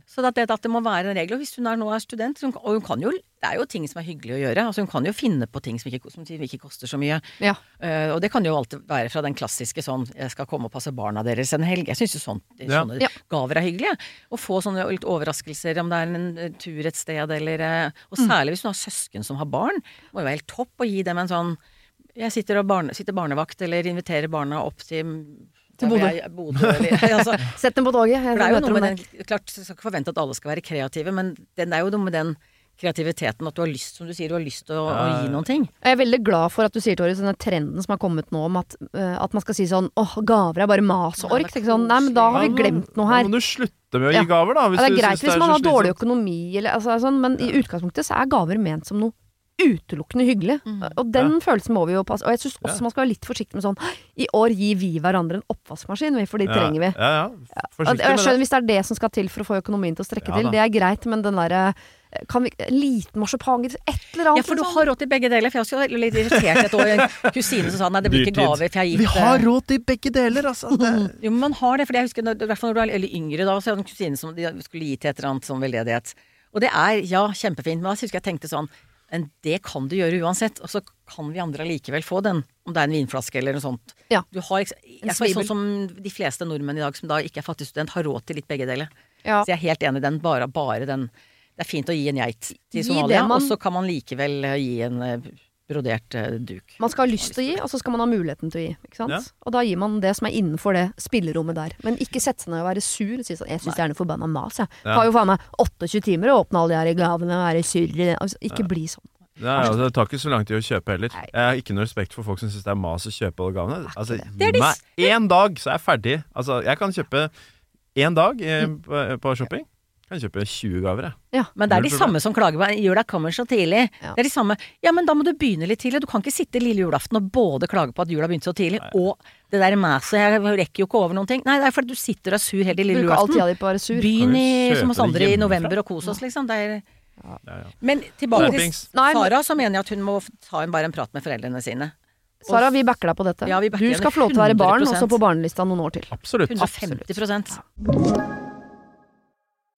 Så at det, at det må være en regel. Og hvis hun er, nå er student, så og hun kan jo det er jo ting som er hyggelig å gjøre. Altså Hun kan jo finne på ting som ikke, som ikke koster så mye. Ja. Uh, og det kan jo alltid være fra den klassiske sånn 'jeg skal komme og passe barna deres en helg'. Jeg syns jo sånt, Ja. sånne Ja. gaver er hyggelige. Å få sånne litt overraskelser om det er en eh, tur et sted eller Og Og Mm. særlig hvis du har søsken som har barn. Det må jo være helt topp å gi dem en sånn Jeg sitter, og barne, sitter barnevakt eller inviterer barna opp til Til Bodø. Altså, Sett dem på toget. For det er jo noe med den Klart, jeg skal ikke forvente at alle skal være kreative, men den, er jo noe med den kreativiteten. At du har lyst, som du sier, du har lyst til å, å gi noen ting. Jeg er veldig glad for at du sier, Torjus, denne trenden som har kommet nå om at, eh, at man skal si sånn åh, gaver er bare mas og ork. sånn, Nei, men da har vi glemt noe Da her. må du slutte med å Ja. gi gaver, da. Hvis Ja, det er du greit hvis man har dårlig økonomi, eller, altså, sånn, men i utgangspunktet så er gaver ment som noe utelukkende hyggelig. Mm. Og den følelsen må vi jo passe Og jeg syns også Ja. man skal være litt forsiktig med sånn I år gir vi hverandre en oppvaskmaskin, for det Ja, trenger vi. Ja, ja. Forsiktig jeg skjønner hvis det er det som skal til for å få økonomien til å strekke Ja til, det er greit, men den derre kan vi, Liten marsipan, et eller annet. Ja, for du har råd til begge deler. For jeg var også litt irritert et år. En kusine som sa nei, det blir ikke gaver, for jeg har gitt Vi har råd til begge deler, altså. Det, Jo, men man har det. For jeg husker, i hvert fall når du er litt yngre, da, så hadde jeg en kusine som de skulle gi til et eller annet sånn veldedighet. Og det er, ja, kjempefint, men da husker jeg tenkte sånn Men det kan du gjøre uansett, og så kan vi andre allikevel få den. Om det er en vinflaske eller noe sånt. Ja. Du har, jeg er sånn som de fleste nordmenn i dag som da ikke er fattig student, har råd til litt begge deler. Ja. Så jeg er helt enig i den. Bare, bare den Det er fint å gi en geit til Somalia, man- og så kan man likevel eh, gi en eh, brodert eh, duk. Man skal ha lyst til å gi, og så skal man ha muligheten til å gi. Ikke sant? Ja. Og da gir man det som er innenfor det spillerommet der. Men ikke sette seg ned og være sur og si sånn 'Jeg syns det er noe forbanna mas, jeg'. Ja. Har jo faen meg 28 timer å åpne alle de her gavene og være sur. Altså, ikke bli sånn. Nei, altså, det tar ikke så lang tid å kjøpe heller. Nei. Jeg har ikke noe respekt for folk som syns det er mas å kjøpe alle gavene. Altså, gi meg én dag, så er jeg ferdig. Altså, jeg kan kjøpe én dag eh, Mm. på, på shopping. Jeg kan kjøpe 20 gaver, jeg. Men det er de samme som klager på jula kommer så tidlig. Ja. Det er de samme Ja, men da må du begynne litt tidlig. Du kan ikke sitte lille julaften og både klage på at jula begynte så tidlig, og det der maset Jeg rekker jo ikke over noen ting. Nei, det er fordi du sitter og er sur hele lille julaften. Begynn som oss andre i november og kos oss, liksom. Det er, Ja, ja. men tilbake til Nei, Sara, så mener jeg at hun må ta en, bare en prat med foreldrene sine. Sara, vi backer deg på dette. Ja, du skal få lov til å være barn også på barnelista noen år til. Absolutt. 150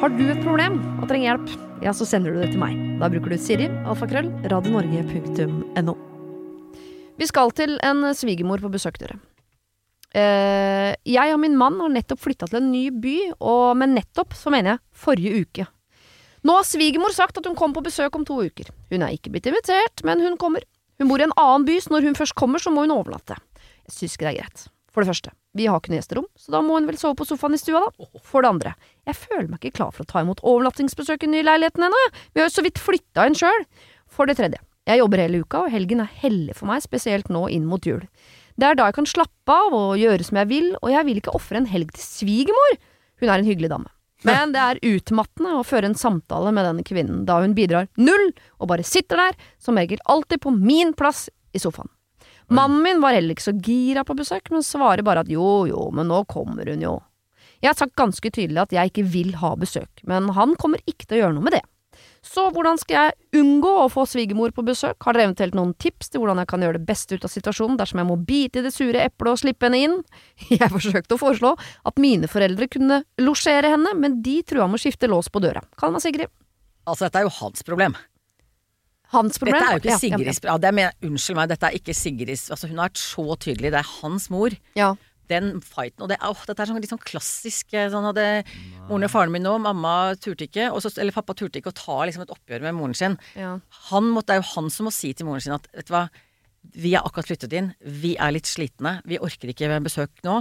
Har du et problem og trenger hjelp, ja, så sender du det til meg. Da bruker du Siri, alfakrøll, radionorge.no. Vi skal til en svigermor på besøk, dere. Eh, jeg og min mann har nettopp flytta til en ny by, og med nettopp så mener jeg forrige uke. Nå har svigermor sagt at hun kommer på besøk om to uker. Hun er ikke blitt invitert, men hun kommer. Hun bor i en annen by, så når hun først kommer, så må hun overnatte. Jeg syns ikke det er greit. For det første, vi har ikke noe gjesterom, så da må hun vel sove på sofaen i stua, da. For det andre, jeg føler meg ikke klar for å ta imot overnattingsbesøk i den nye leiligheten ennå. Vi har jo så vidt flytta inn sjøl. For det tredje, jeg jobber hele uka, og helgen er hellig for meg, spesielt nå inn mot jul. Det er da jeg kan slappe av og gjøre som jeg vil, og jeg vil ikke ofre en helg til svigermor. Hun er en hyggelig dame. Men det er utmattende å føre en samtale med denne kvinnen, da hun bidrar null, og bare sitter der, som regel alltid på min plass i sofaen. Mannen min var heller ikke så gira på besøk, men svarer bare at jo, jo, men nå kommer hun jo. Jeg har sagt ganske tydelig at jeg ikke vil ha besøk, men han kommer ikke til å gjøre noe med det. Så hvordan skal jeg unngå å få svigermor på besøk? Har dere eventuelt noen tips til hvordan jeg kan gjøre det beste ut av situasjonen dersom jeg må bite i det sure eplet og slippe henne inn? Jeg forsøkte å foreslå at mine foreldre kunne losjere henne, men de trua med å skifte lås på døra. Kall meg Sigrid. Altså, dette er jo hans problem. Hans problem. Dette er jo ikke Ja, ja, Sigrids ja, det mener, Unnskyld meg, dette er ikke Sigrids altså, Hun har vært så tydelig. Det er hans mor. Ja. Den fighten. Og det, å, dette er sånn, litt sånn klassisk eh, sånn hadde Moren og faren min nå, mamma turte ikke, og så, eller pappa turte ikke å ta liksom, et oppgjør med moren sin. Ja. Han måtte, det er jo han som må si til moren sin at vet du hva, vi er akkurat flyttet inn, vi er litt slitne, vi orker ikke besøk nå.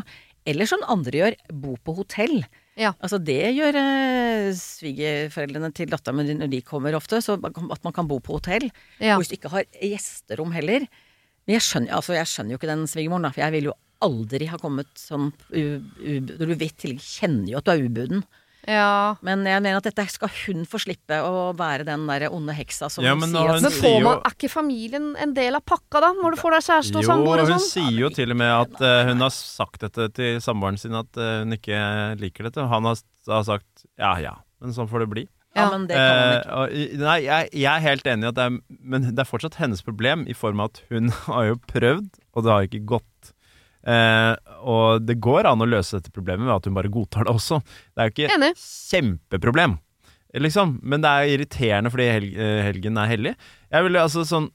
Eller som andre gjør, bo på hotell. Ja. Altså det gjør eh, svigerforeldrene til dattera mi når de kommer ofte, så at man kan bo på hotell. Ja. Og hvis du ikke har gjesterom heller. Men jeg skjønner, altså jeg skjønner jo ikke den svigermoren, for jeg ville jo aldri ha kommet sånn u, u, Når du vet til kjenner jo at du er ubuden. Ja. Men jeg mener at dette skal hun få slippe å være den der onde heksa som Ja, men sier at Men får man, er ikke familien en del av pakka, da? Når du får deg kjæreste og Jo, samboer og hun sånn? sier jo til og med at uh, hun har sagt dette til samboeren sin, at uh, hun ikke liker dette. Han har, har sagt ja ja, men sånn får det bli. Ja, men det kan man Eh, ikke. Uh, nei, jeg, jeg er helt enig i at det er Men det er fortsatt hennes problem, i form av at hun har jo prøvd, og det har ikke gått. Eh, og det går an å løse dette problemet ved at hun bare godtar det også. Det er jo ikke Enig. kjempeproblem, liksom. Men det er irriterende fordi hel eh, helgen er hellig. Jeg ville altså sånn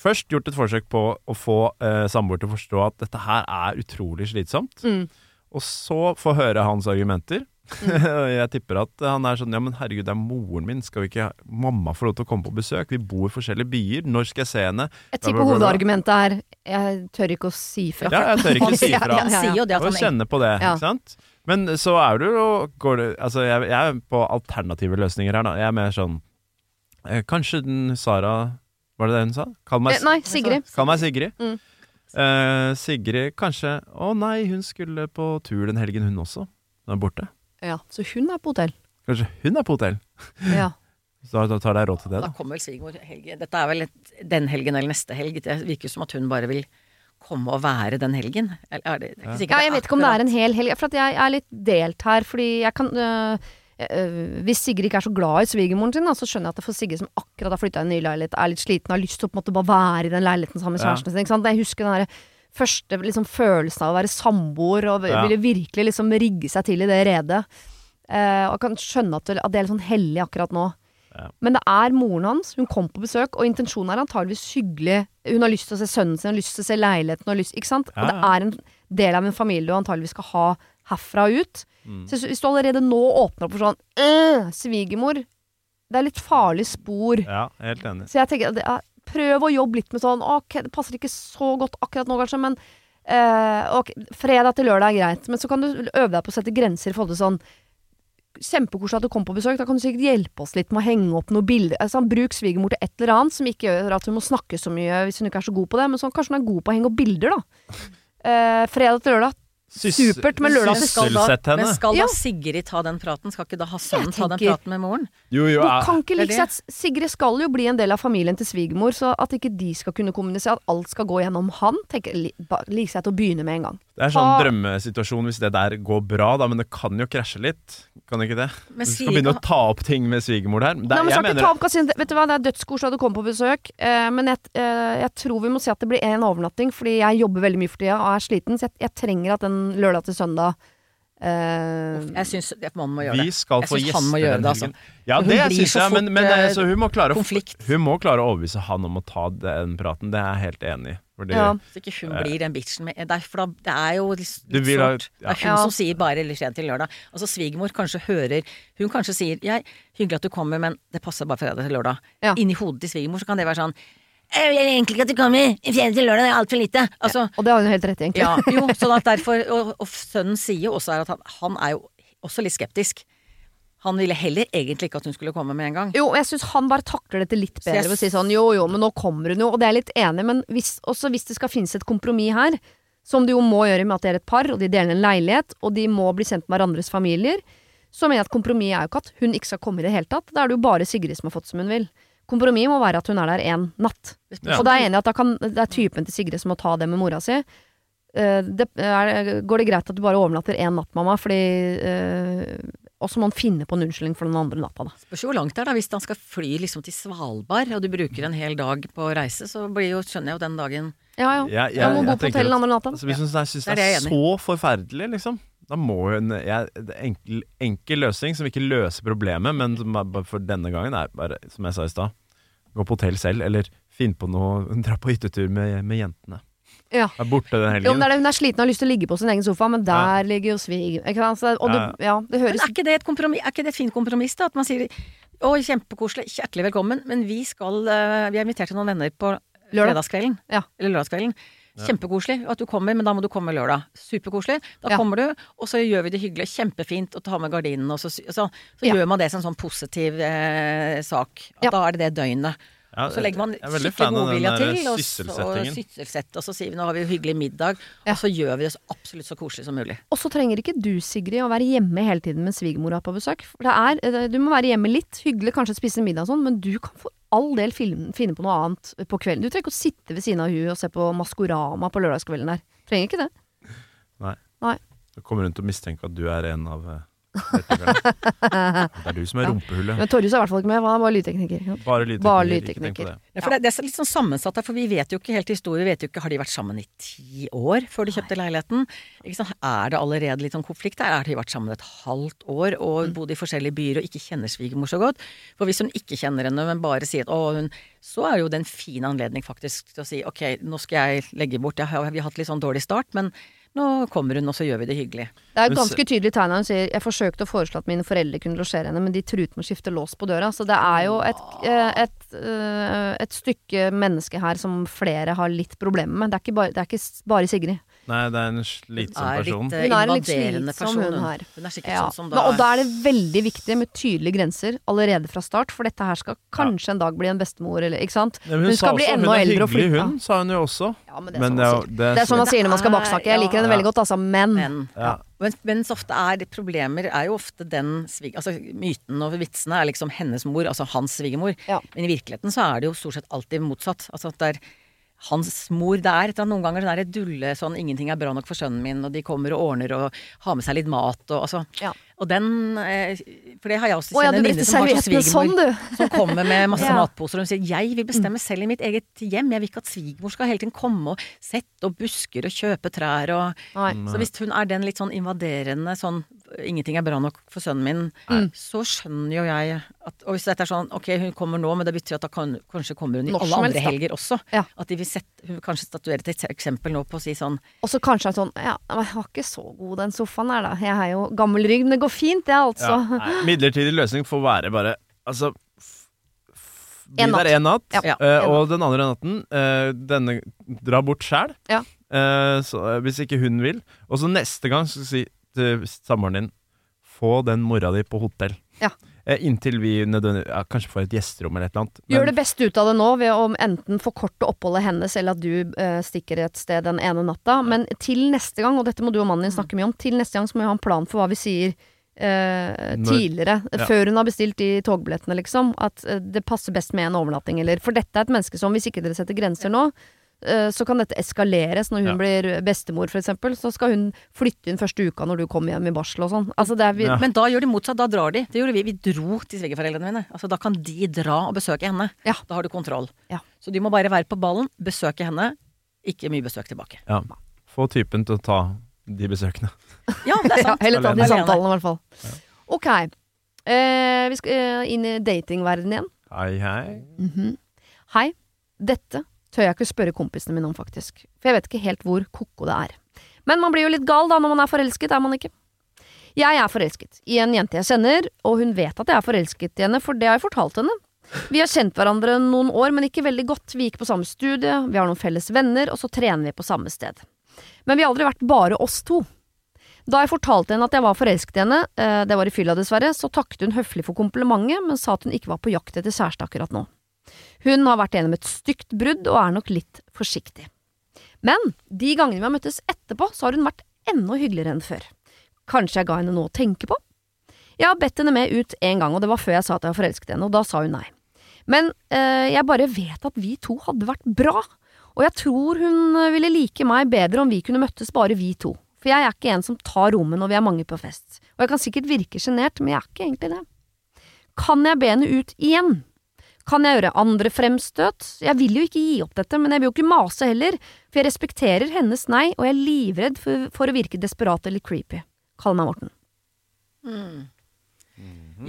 Først gjort et forsøk på å få eh, samboer til å forstå at dette her er utrolig slitsomt. Mm. Og så få høre hans argumenter. Jeg tipper at han er sånn Ja, men herregud, det er moren min. Skal vi ikke mamma få lov til å komme på besøk? Vi bor i forskjellige byer. Når skal jeg se henne? Jeg tipper hovedargumentet er jeg tør ikke å si fra. Ja, jeg tør ikke si fra. ja, Han ja, sier ja. jo det at Og han kjenne på det, Ja. ikke sant? Men så er du jo går det, Altså, jeg, jeg er på alternative løsninger her, da. Jeg er mer sånn eh, Kanskje den Sara Var det det hun sa? Kall meg, Eh, Nei, Sigrid. Kall meg Sigrid. Mm. Eh, Sigrid kanskje Å nei, hun skulle på tur den helgen, hun også. Hun er borte. Ja, så hun er på hotell. Kanskje hun er på hotell. Ja. Så da tar deg råd til det, Da da. kommer vel svigermor helgen. Dette er vel et, den helgen eller neste helg. Det virker jo som at hun bare vil komme og være den helgen. Eller er det, det er ikke sikkert ja, jeg vet ikke om det er en hel helg. For at jeg er litt delt her, fordi jeg kan øh, øh, Hvis Sigrid ikke er så glad i svigermoren sin, da, så skjønner jeg at det for Sigrid som akkurat har flytta i en ny leilighet, er litt sliten, har lyst til å på en måte bare være i den leiligheten sammen med kjæresten sin. Ikke sant? Jeg husker den der første liksom, følelsen av å være samboer, og Ja. ville virkelig liksom rigge seg til i det redet. Eh, og jeg kan skjønne at det, at det er litt sånn hellig akkurat nå. Ja. Men det er moren hans, hun kom på besøk, og intensjonen er antageligvis hyggelig. Hun har lyst til å se sønnen sin, hun har lyst til å se leiligheten, lyst, ikke sant? Ja, Og det er en del av en familie du antageligvis skal ha herfra og ut. Mm. Så hvis du allerede nå åpner opp for sånn øh, Svigermor, det er litt farlig spor. Ja, helt enig. Så jeg tenker at det er, prøv å jobbe litt med sånn Ok, det passer ikke så godt akkurat nå, kanskje, men eh, ok, fredag til lørdag er greit. Men så kan du øve deg på å sette grenser i forhold til sånn Kjempekoselig at du kom på besøk. Da kan du sikkert hjelpe oss litt med å henge opp noen bilder. Altså, bruk svigermor til et eller annet som ikke gjør at hun må snakke så mye hvis hun ikke er så god på det. Men sånn, kanskje hun er god på å henge opp bilder, da. Eh, fredag til lørdag. Sys- Supert, men lørdag til skal da, men skal da Sigrid ta den praten? Skal ikke da ha sønnen ta den praten med moren? Jo, jo, er- kan ikke like sett Sigrid skal jo bli en del av familien til svigermor, så at ikke de skal kunne kommunisere, at alt skal gå gjennom han, tenker jeg liker seg til å begynne med en gang. Det er sånn ha. drømmesituasjon hvis det der går bra, da, men det kan jo krasje litt. Kan det ikke det? Men du skal begynne å ta opp ting med svigermor her. Det, Nei, men jeg mener, ta opp Vet du hva, det er dødskoselig at du kommer på besøk, eh, men jeg, eh, jeg tror vi må si at det blir én overnatting, fordi jeg jobber veldig mye for tida og er sliten, så jeg, jeg trenger at den lørdag til søndag Uh, Jeg syns man må gjøre vi det. skal Jeg få syns han gjester må gjøre den det, altså. Ja, hun det syns jeg, men, men eh, eh, hun må, klare hun må klare å overbevise han om å ta den praten. Det er jeg helt enig i. Fordi- Ja. Så ikke hun blir den bitchen med det er, For da, det er jo litt, Du litt vil ha- Det er hun Ja. som sier bare eller sent til lørdag. Altså svigermor kanskje hører Hun kanskje sier jeg, 'hyggelig at du kommer, men det passer bare fredag til lørdag'. Ja. Inni hodet til svigermor så kan det være sånn 'Jeg vil egentlig ikke at du kommer, Fjerde til lørdag, det er altfor lite'. Altså, Og det har hun helt rett i, egentlig. ja, jo, sånn at derfor Og, og sønnen sier jo også at han, han er jo også litt skeptisk. Han ville heller egentlig ikke at hun skulle komme med en gang. Jo, jeg syns han bare takler dette litt bedre ved å si sånn jo jo, men nå kommer hun jo, og det er jeg litt enig, men hvis, også hvis det skal finnes et kompromiss her, som det jo må gjøre med at de er et par, og de deler en leilighet, og de må bli kjent med hverandres familier, så mener jeg at kompromisset er jo ikke at hun ikke skal komme i det hele tatt. Da er det jo bare Sigrid som har fått som hun vil. Kompromisset må være at hun er der én natt. Ja. Og da er jeg enig i at da kan, det er typen til Sigrid som må ta det med mora si. Uh, det, er, går det greit at du bare overnatter én natt, mamma? Fordi uh, Og så må han finne på en unnskyldning for den andre natta, da. Spørs hvor langt det er, da. Hvis han skal fly liksom til Svalbard, og du bruker en hel dag på å reise, så blir jo, skjønner jeg jo den dagen Ja ja. Jeg- jeg- Han må bo på hotell den andre natta. Altså, hvis hun syns Det er det er det så forferdelig, liksom, da må hun jeg, er enkel, enkel løsning som ikke løser problemet, men som er for denne gangen er bare, som jeg sa i stad gå på hotell selv, eller finne på noe, dra på hyttetur med, med jentene. Ja. Er borte den Jo, men det er det, Hun er sliten og har lyst til å ligge på sin egen sofa, men der ligger jo svig... Altså, ja. Det, ja, Men er ikke det et kompromiss, er ikke det et fint kompromiss, da? At man sier å, kjempekoselig, hjertelig velkommen, men vi skal eh, Vi er invitert til noen venner på Lørdag. fredagskvelden. Ja. Eller lørdagskvelden. Kjempekoselig at du kommer, men da må du komme lørdag. Superkoselig. Da Ja. kommer du, og så gjør vi det hyggelig. Kjempefint å ta med gardinene, og så, så, så Ja. gjør man det som en sånn positiv eh, sak. At Ja. da er det det døgnet. Ja, så legger man skikkelig godvilja til, og så sysselsetter, og så sier vi nå har vi hyggelig middag, Ja. og så gjør vi det så absolutt så koselig som mulig. Og så trenger ikke du, Sigrid, å være hjemme hele tiden med svigermor er på besøk. For det er, eh, du må være hjemme litt, hyggelig, kanskje spise middag og sånn, men du kan for all del film, finne på noe annet på kvelden. Du trenger ikke å sitte ved siden av hun og se på Maskorama på lørdagskvelden der. Trenger ikke det. Nei. Nei. Du kommer rundt og mistenker at du er en av eh. Det er du som er rumpehullet. Men Torjus er i hvert fall ikke med, han er bare lydtekniker. Bare lydtekniker. Bare lydtekniker. det. Ja, for det, det er litt sånn sammensatt her, for vi vet jo ikke helt historie. Vi vet jo ikke, Har de vært sammen i ti år før de kjøpte leiligheten? Ikke sant? Er det allerede litt sånn konflikt der? Har de vært sammen et halvt år og bodd i forskjellige byer og ikke kjenner svigermor så godt? For hvis hun ikke kjenner henne, men bare sier at å, hun Så er jo det en fin anledning faktisk til å si ok, nå skal jeg legge bort, jeg har, vi har hatt litt sånn dårlig start, men nå kommer hun, og så gjør vi det hyggelig. Det er et ganske tydelig tegn. Hun sier jeg forsøkte å foreslå at mine foreldre kunne losjere henne, men de truet med å skifte lås på døra. Så det er jo et, et, et, eh, et stykke menneske her som flere har litt problemer med. Det er ikke bare, det er ikke bare Sigrid. Nei, det er en slitsom er person. litt eh, Hun er en litt slitsom, person. hun her. Hun er sikkert Ja. sånn som da Og da er det veldig viktig med tydelige grenser allerede fra start, for dette her skal kanskje en dag bli en bestemor, eller ikke sant? Nei, hun, Hun skal bli enda eldre og flytte. hun, sa hun jo også. Ja, men det er Men sånn det man sier. det er, Det er sånn man sier når man skal baksnakke. Jeg liker henne ja. veldig godt, altså, men Men ja. Men, men så ofte er det problemer er jo ofte den svig... Altså myten og vitsene er liksom hennes mor, altså hans svigermor. Ja. Men i virkeligheten så er det jo stort sett alltid motsatt. Altså at det er hans mor det er. etter Noen ganger er det dulle sånn 'ingenting er bra nok for sønnen min', og de kommer og ordner og har med seg litt mat og altså. Ja. Og den eh, For det har jeg også ja, kjent en brukte venninne som har som serviettene sånn, svigermor. Som kommer med masse Ja. matposer og hun sier 'jeg vil bestemme selv i mitt eget hjem'. Jeg vil ikke at svigermor skal hele tiden komme og sette opp busker og kjøpe trær og Nei. Så hvis hun er den litt sånn invaderende sånn 'ingenting er bra nok for sønnen min', Nei. så skjønner jo jeg at Og hvis dette er sånn 'ok, hun kommer nå, men det betyr at da kan, kanskje kommer hun i Norsk alle andre helst, helger også'. Ja. At de vil sette Hun vil kanskje statuere et eksempel nå på å si sånn Og så kanskje er sånn Ja, jeg var ikke så god den sofaen her, da. Jeg har jo gammel rygg, men det går fint, det, altså. Ja, nei, midlertidig løsning får være bare Altså f- f- Bli En natt. der én natt, Ja, Ja. eh, en og den andre natten uh, denne dra bort sjæl. Ja. Uh, hvis ikke hun vil. Og så neste gang så si til samboeren din få den mora di på hotell. Ja. Eh, inntil vi ja, kanskje får et gjesterom eller et eller annet. Gjør det beste ut av det nå ved å enten forkorte oppholdet hennes, eller at du eh, stikker et sted den ene natta. Men til neste gang, og dette må du og mannen din snakke mye om, til neste gang så må vi ha en plan for hva vi sier eh, Når- tidligere. Ja. Før hun har bestilt de togbillettene, liksom. At eh, det passer best med en overnatting, eller For dette er et menneske som, hvis ikke dere setter grenser nå, eh, så kan dette eskaleres når hun Ja. blir bestemor, for eksempel. Så skal hun flytte inn første uka når du kommer hjem i barsel og sånn. Altså Ja. Men da gjør de motsatt, da drar de. Det gjorde vi. Vi dro til svigerforeldrene mine. Altså Da kan de dra og besøke henne. Ja. Da har du kontroll. Ja. Så de må bare være på ballen, besøke henne. Ikke mye besøk tilbake. Ja. Få typen til å ta de besøkene. Ja, det er Ja, sant. eller ta de samtalene, i hvert fall. Ok. Eh, vi skal eh, inn i datingverdenen igjen. Hei, hei. Mhm. Hei. Dette tør jeg ikke spørre kompisene mine om, faktisk. For jeg vet ikke helt hvor ko-ko det er. Men man blir jo litt gal da når man er forelsket, er man ikke? Jeg er forelsket i en jente jeg kjenner, og hun vet at jeg er forelsket i henne, for det har jeg fortalt henne. Vi har kjent hverandre noen år, men ikke veldig godt. Vi gikk på samme studie, vi har noen felles venner, og så trener vi på samme sted. Men vi har aldri vært bare oss to. Da jeg fortalte henne at jeg var forelsket i henne, eh, det var i fylla dessverre, så takket hun høflig for komplimentet, men sa at hun ikke var på jakt etter kjæreste akkurat nå. Hun har vært gjennom et stygt brudd og er nok litt forsiktig. Men de gangene vi har møttes etterpå, så har hun vært enda hyggeligere enn før. Kanskje jeg ga henne noe å tenke på? Jeg har bedt henne med ut en gang, og det var før jeg sa at jeg var forelsket i henne, og da sa hun nei. Men øh, jeg bare vet at vi to hadde vært bra, og jeg tror hun ville like meg bedre om vi kunne møttes bare vi to. For jeg er ikke en som tar rommet når vi er mange på fest. Og jeg kan sikkert virke sjenert, men jeg er ikke egentlig det. Kan jeg be henne ut igjen? Kan jeg gjøre andre fremstøt? Jeg vil jo ikke gi opp dette, men jeg vil jo ikke mase heller, for jeg respekterer hennes nei, og jeg er livredd for, for å virke desperat eller creepy. Kall meg Morten.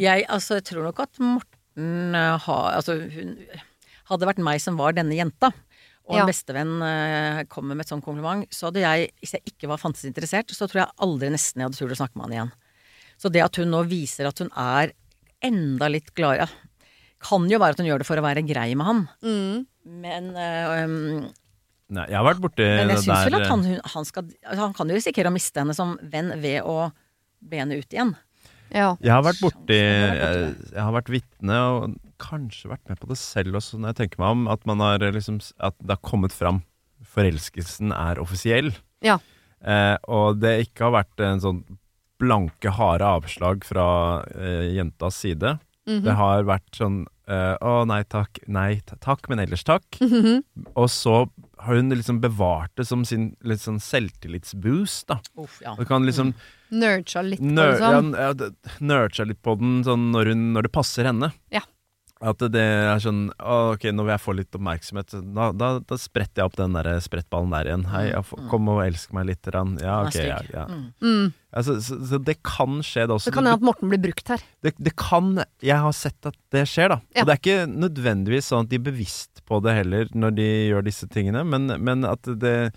Jeg altså, jeg tror nok at Morten eh, har Altså, hun hadde vært meg som var denne jenta, og Ja. en bestevenn eh, kommer med et sånt kompliment, så hadde jeg, hvis jeg ikke var fantes interessert, så tror jeg aldri nesten jeg hadde turt å snakke med han igjen. Så det at hun nå viser at hun er enda litt gladere Kan jo være at hun gjør det for å være grei med han, Mm. men eh, um, Nei, jeg har vært borti Men jeg det syns vel at han, han skal altså Han kan jo risikere å miste henne som venn ved å be henne ut igjen. Ja. Jeg har vært borti jeg jeg, jeg har vært vitne, og kanskje vært med på det selv også, når jeg tenker meg om, at man har liksom At det har kommet fram. Forelskelsen er offisiell. Ja. Eh, og det ikke har vært en sånn blanke, harde avslag fra eh, jentas side. Mhm. Det har vært sånn uh, Å, nei takk. Nei takk, men ellers takk. Mhm. Og så har hun liksom bevart det som sin litt sånn selvtillitsboost, da. Uff, ja. Du kan liksom Nurcha litt på den ja, sånn. ja, det- nurture litt på den sånn når, hun, når det passer henne. Ja. At det er sånn Ok, nå vil jeg få litt oppmerksomhet. Da, da, da spretter jeg opp den der sprettballen der igjen. Hei, ja, få- kom og elsk meg litt. Grann. Ja, ok. Ja, ja. Mm. Mm. Ja, så, så, så det kan skje, det også. Det kan hende at Morten blir brukt her. det, det kan Jeg har sett at det skjer, da. Ja. Og det er ikke nødvendigvis sånn at de er bevisst på det heller når de gjør disse tingene, men, men at det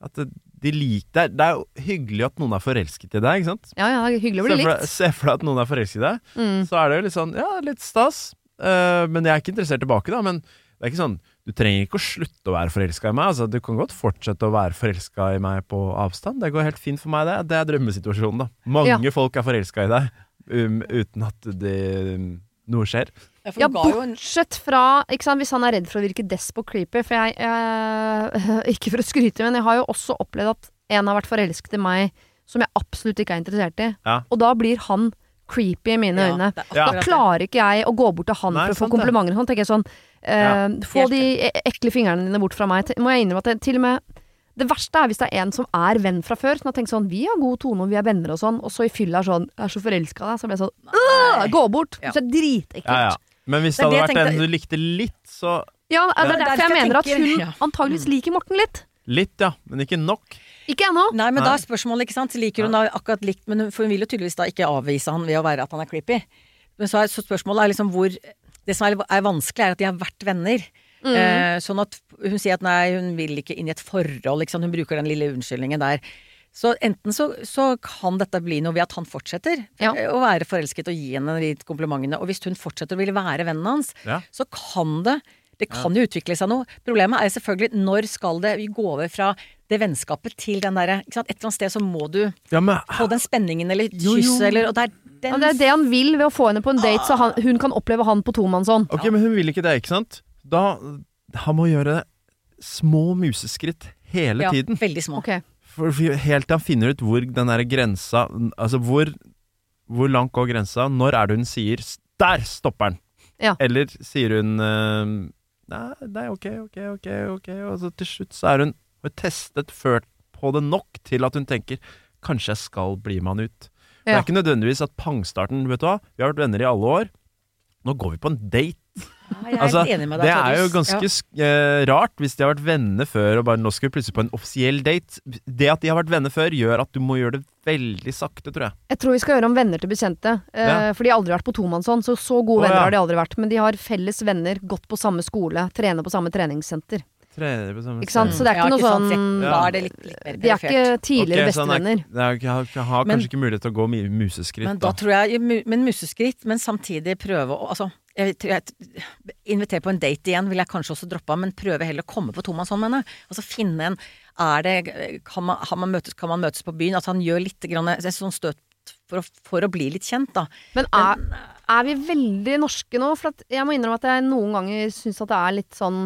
At de liker det, er, det er jo hyggelig at noen er forelsket i deg, ikke sant? Ja ja, hyggelig å bli likt. se for deg at noen er forelsket i deg. Mm. Så er det jo litt sånn Ja, litt stas. Eh, men jeg er ikke interessert tilbake, da. Men det er ikke sånn Du trenger ikke å slutte å være forelska i meg. Altså, du kan godt fortsette å være forelska i meg på avstand. Det går helt fint for meg, det. Det er drømmesituasjonen, da. Mange folk er forelska i deg um, uten at det, um, noe skjer. Ja, Ja, bortsett fra ikke sant, Hvis han er redd for å virke desp og creepy For jeg, jeg Ikke for å skryte, men jeg har jo også opplevd at en har vært forelsket i meg som jeg absolutt ikke er interessert i. Ja. Og da blir han creepy i mine Ja, øyne. det. Da klarer ikke jeg å gå bort til han Nei, for å få sant komplimenter. Sånn tenker jeg sånn eh, Ja, Få de ekle fingrene dine bort fra meg. Må jeg innrømme at det, til og med det verste er hvis det er en som er venn fra før. Som har tenkt sånn Vi har god tone, og vi er venner og sånn. Og så i fylla er sånn Jeg er så forelska i deg. Så blir jeg sånn Gå bort! Ja. Så det er dritekkelt. Ja, ja. Men hvis Det det hadde vært tenkte... en du likte litt, så Ja, det er derfor jeg mener at hun ja. antageligvis liker Morten litt. Litt, ja. Men ikke nok. Ikke ennå. Nei, men Nei. da er spørsmålet, ikke sant. Liker hun da akkurat likt, men hun, for hun vil jo tydeligvis da ikke avvise han ved å være at han er creepy. Men så, er, så spørsmålet er liksom hvor Det som er, er vanskelig, er at de har vært venner. Mm. Eh, sånn at hun sier at nei, hun vil ikke inn i et forhold, ikke sant. Hun bruker den lille unnskyldningen der. Så enten så, så kan dette bli noe ved at han fortsetter Ja. eh, å være forelsket og gi henne de komplimentene. Og hvis hun fortsetter å ville være vennen hans, Ja. så kan det det kan jo utvikle seg noe. Problemet er selvfølgelig når skal det vi gå over fra det vennskapet til den derre? Et eller annet sted så må du Ja, men få den spenningen eller kysset eller Og det er den det er det han vil ved å få henne på en date, så han, hun kan oppleve han på tomannshånd. Ok, men hun vil ikke det, ikke sant? Da Han må gjøre små museskritt hele ja, tiden. Veldig små. Okay. For, for helt til han finner ut hvor den der grensa Altså hvor, hvor langt går grensa? Når er det hun sier 'der stopper den'? Ja. Eller sier hun eh, nei, nei, ok, ok, ok, ok Og så til slutt så er hun har testet ført på det nok til at hun tenker 'kanskje jeg skal bli med han ut'. Det er ikke nødvendigvis at pangstarten Vet du hva, vi har vært venner i alle år. Nå går vi på en date. Ja, jeg er Altså, helt enig med det er jo ganske Ja. eh, rart hvis de har vært venner før, og bare nå skal vi plutselig på en offisiell date. Det at de har vært venner før, gjør at du må gjøre det veldig sakte, tror jeg. Jeg tror vi skal gjøre om venner til bekjente. Eh, Ja. For de har aldri vært på tomannshånd, så så gode oh, venner ja. har de aldri vært. Men de har felles venner, gått på samme skole, trener på samme treningssenter. Trener på samme Ikke sant? Så det er Ja, ikke noe sånn Ja. Da er det litt, litt De er ikke tidligere Ok, så han er- bestevenner. Sånn jeg har, kanskje Men- ikke mulighet til å gå museskritt, Men da tror jeg Men museskritt, men samtidig prøve å Altså, jeg tror jeg Invitere på en date igjen vil jeg kanskje også droppe av, men prøve heller å komme på tomannshånd med henne. Altså finne en Er det Kan man, har man møtes, kan man møtes på byen? At han gjør litt grann, en sånn støt for å, for å bli litt kjent, da. Men er, er vi veldig norske nå? For at jeg må innrømme at jeg noen ganger syns at det er litt sånn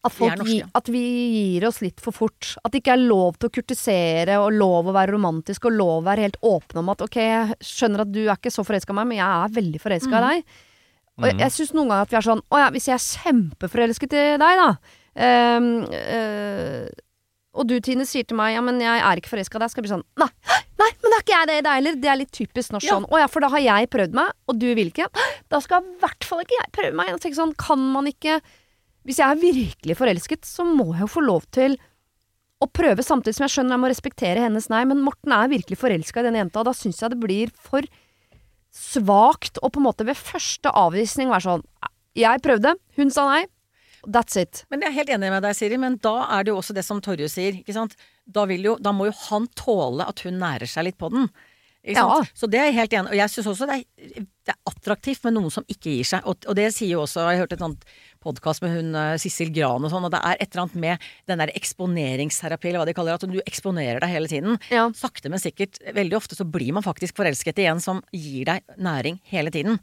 at, Vi folk norske, ja. at vi gir oss litt for fort. At det ikke er lov til å kurtisere og lov å være romantisk og lov å være helt åpen om at ok, jeg skjønner at du er ikke så forelska i meg, men jeg er veldig forelska i deg. Og jeg, jeg syns noen ganger at vi er sånn Å ja, hvis jeg er kjempeforelsket i deg, da Um, uh, Og du, Tine, sier til meg ja, men jeg er ikke forelska i deg, skal jeg bli sånn Nei, nei, men det er ikke jeg det i deg heller. Det er litt typisk norsk Ja. sånn. Å ja, for da har jeg prøvd meg, og du vil ikke. Da skal i hvert fall ikke jeg prøve meg. Jeg tenker sånn, kan man ikke Hvis jeg er virkelig forelsket, så må jeg jo få lov til å prøve, samtidig som jeg skjønner jeg må respektere hennes nei. Men Morten er virkelig forelska i denne jenta, og da syns jeg det blir for svakt å på en måte ved første avvisning være sånn Jeg prøvde, hun sa nei. That's it. Men jeg er helt enig med deg, Siri, men da er det jo også det som Torje sier. Da, vil jo, da må jo han tåle at hun nærer seg litt på den. Ikke? Ja. Så det er jeg helt enig Og jeg syns også det er, det er attraktivt med noen som ikke gir seg. Og, og det sier jo også Jeg hørte et sånt podkast med hun eh, Sissel Gran og sånn, og det er et eller annet med den der eksponeringsterapi, eller hva de kaller det, at du eksponerer deg hele tiden. Ja. Sakte, men sikkert. Veldig ofte så blir man faktisk forelsket i en som gir deg næring hele tiden.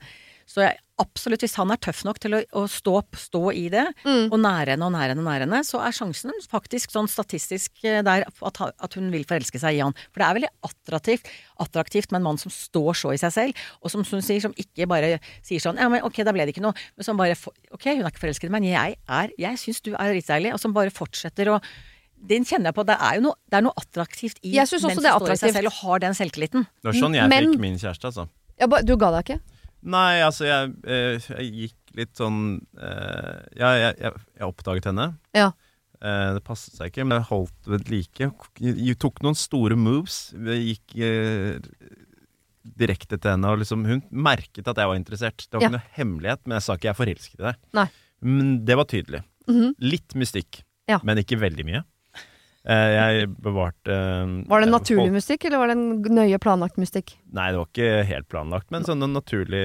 Så jeg, absolutt, hvis han er tøff nok til å, å stå, stå i det, Mm. og nære henne og nære henne og nære henne, så er sjansen faktisk sånn statistisk eh, der at, at hun vil forelske seg i han. For det er veldig attraktivt, attraktivt med en mann som står så i seg selv, og som, hun sier, som ikke bare sier sånn ja, men ok, da ble det ikke noe, men som bare for- ok, hun er ikke forelsket i meg, men jeg er, jeg syns du er dritdeilig, og som bare fortsetter å den kjenner jeg på. Det er jo noe, det er noe attraktivt i Jeg synes også menn det er som står i seg selv og har den selvtilliten. Det var sånn jeg Men- fikk min kjæreste, altså. Ba, du ga deg ikke? Nei, altså, jeg, eh, jeg gikk litt sånn eh, jeg, jeg, jeg oppdaget henne. Ja. Eh, det passet seg ikke, men jeg holdt ved like. Jeg tok noen store moves. Jeg gikk direkte til henne, og liksom, hun merket at jeg var interessert. Det var Ja. ikke noe hemmelighet, men jeg sa ikke 'jeg er forelsket i deg'. Nei. Men det var tydelig. Mhm. Litt mystikk, Ja. men ikke veldig mye. Eh, jeg bevarte eh, Var det naturlig mystikk, eller var det en nøye planlagt mystikk? Nei, det var ikke helt planlagt, men sånn en naturlig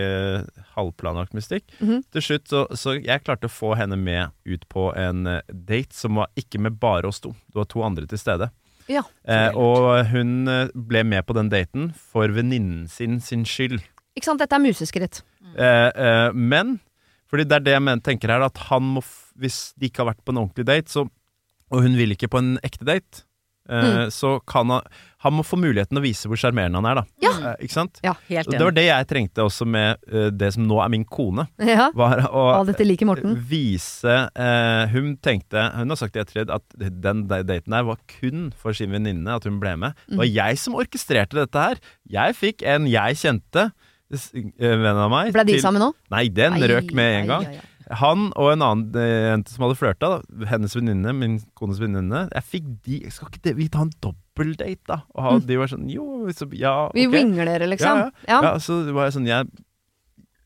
halvplanlagt mystikk. -hmm. Til slutt så, så jeg klarte å få henne med ut på en eh, date som var ikke med bare oss to. Det var to andre til stede. Ja. Eh, og hun eh, ble med på den daten for venninnen sin sin skyld. Ikke sant, dette er museskritt. Eh, eh, men fordi det er det jeg tenker her, at han må Hvis de ikke har vært på en ordentlig date, så, og hun vil ikke på en ekte date, eh, så kan han Han må få muligheten å vise hvor sjarmerende han er, da. Ja. Eh, ikke sant? Ja, Helt enig. det var det jeg trengte også med eh, det som nå er min kone. Ja. Var å Å, dette liker Morten. vise eh, Hun tenkte Hun har sagt i ettertid at den daten der var kun for sin venninne, at hun ble med. Det var jeg som orkestrerte dette her. Jeg fikk en jeg kjente, eh, venn av meg Ble de til- sammen nå? Nei, den røk med en ai, gang. ai, ai. Han og en annen eh, jente som hadde flørta, hennes venninne, min kones venninne Jeg fikk de Skal ikke det, vi ta en dobbeltdate, da? Og ha, de var sånn Jo, så, ja, ok. Vi winger dere, liksom. Ja, ja. så det var jeg sånn jeg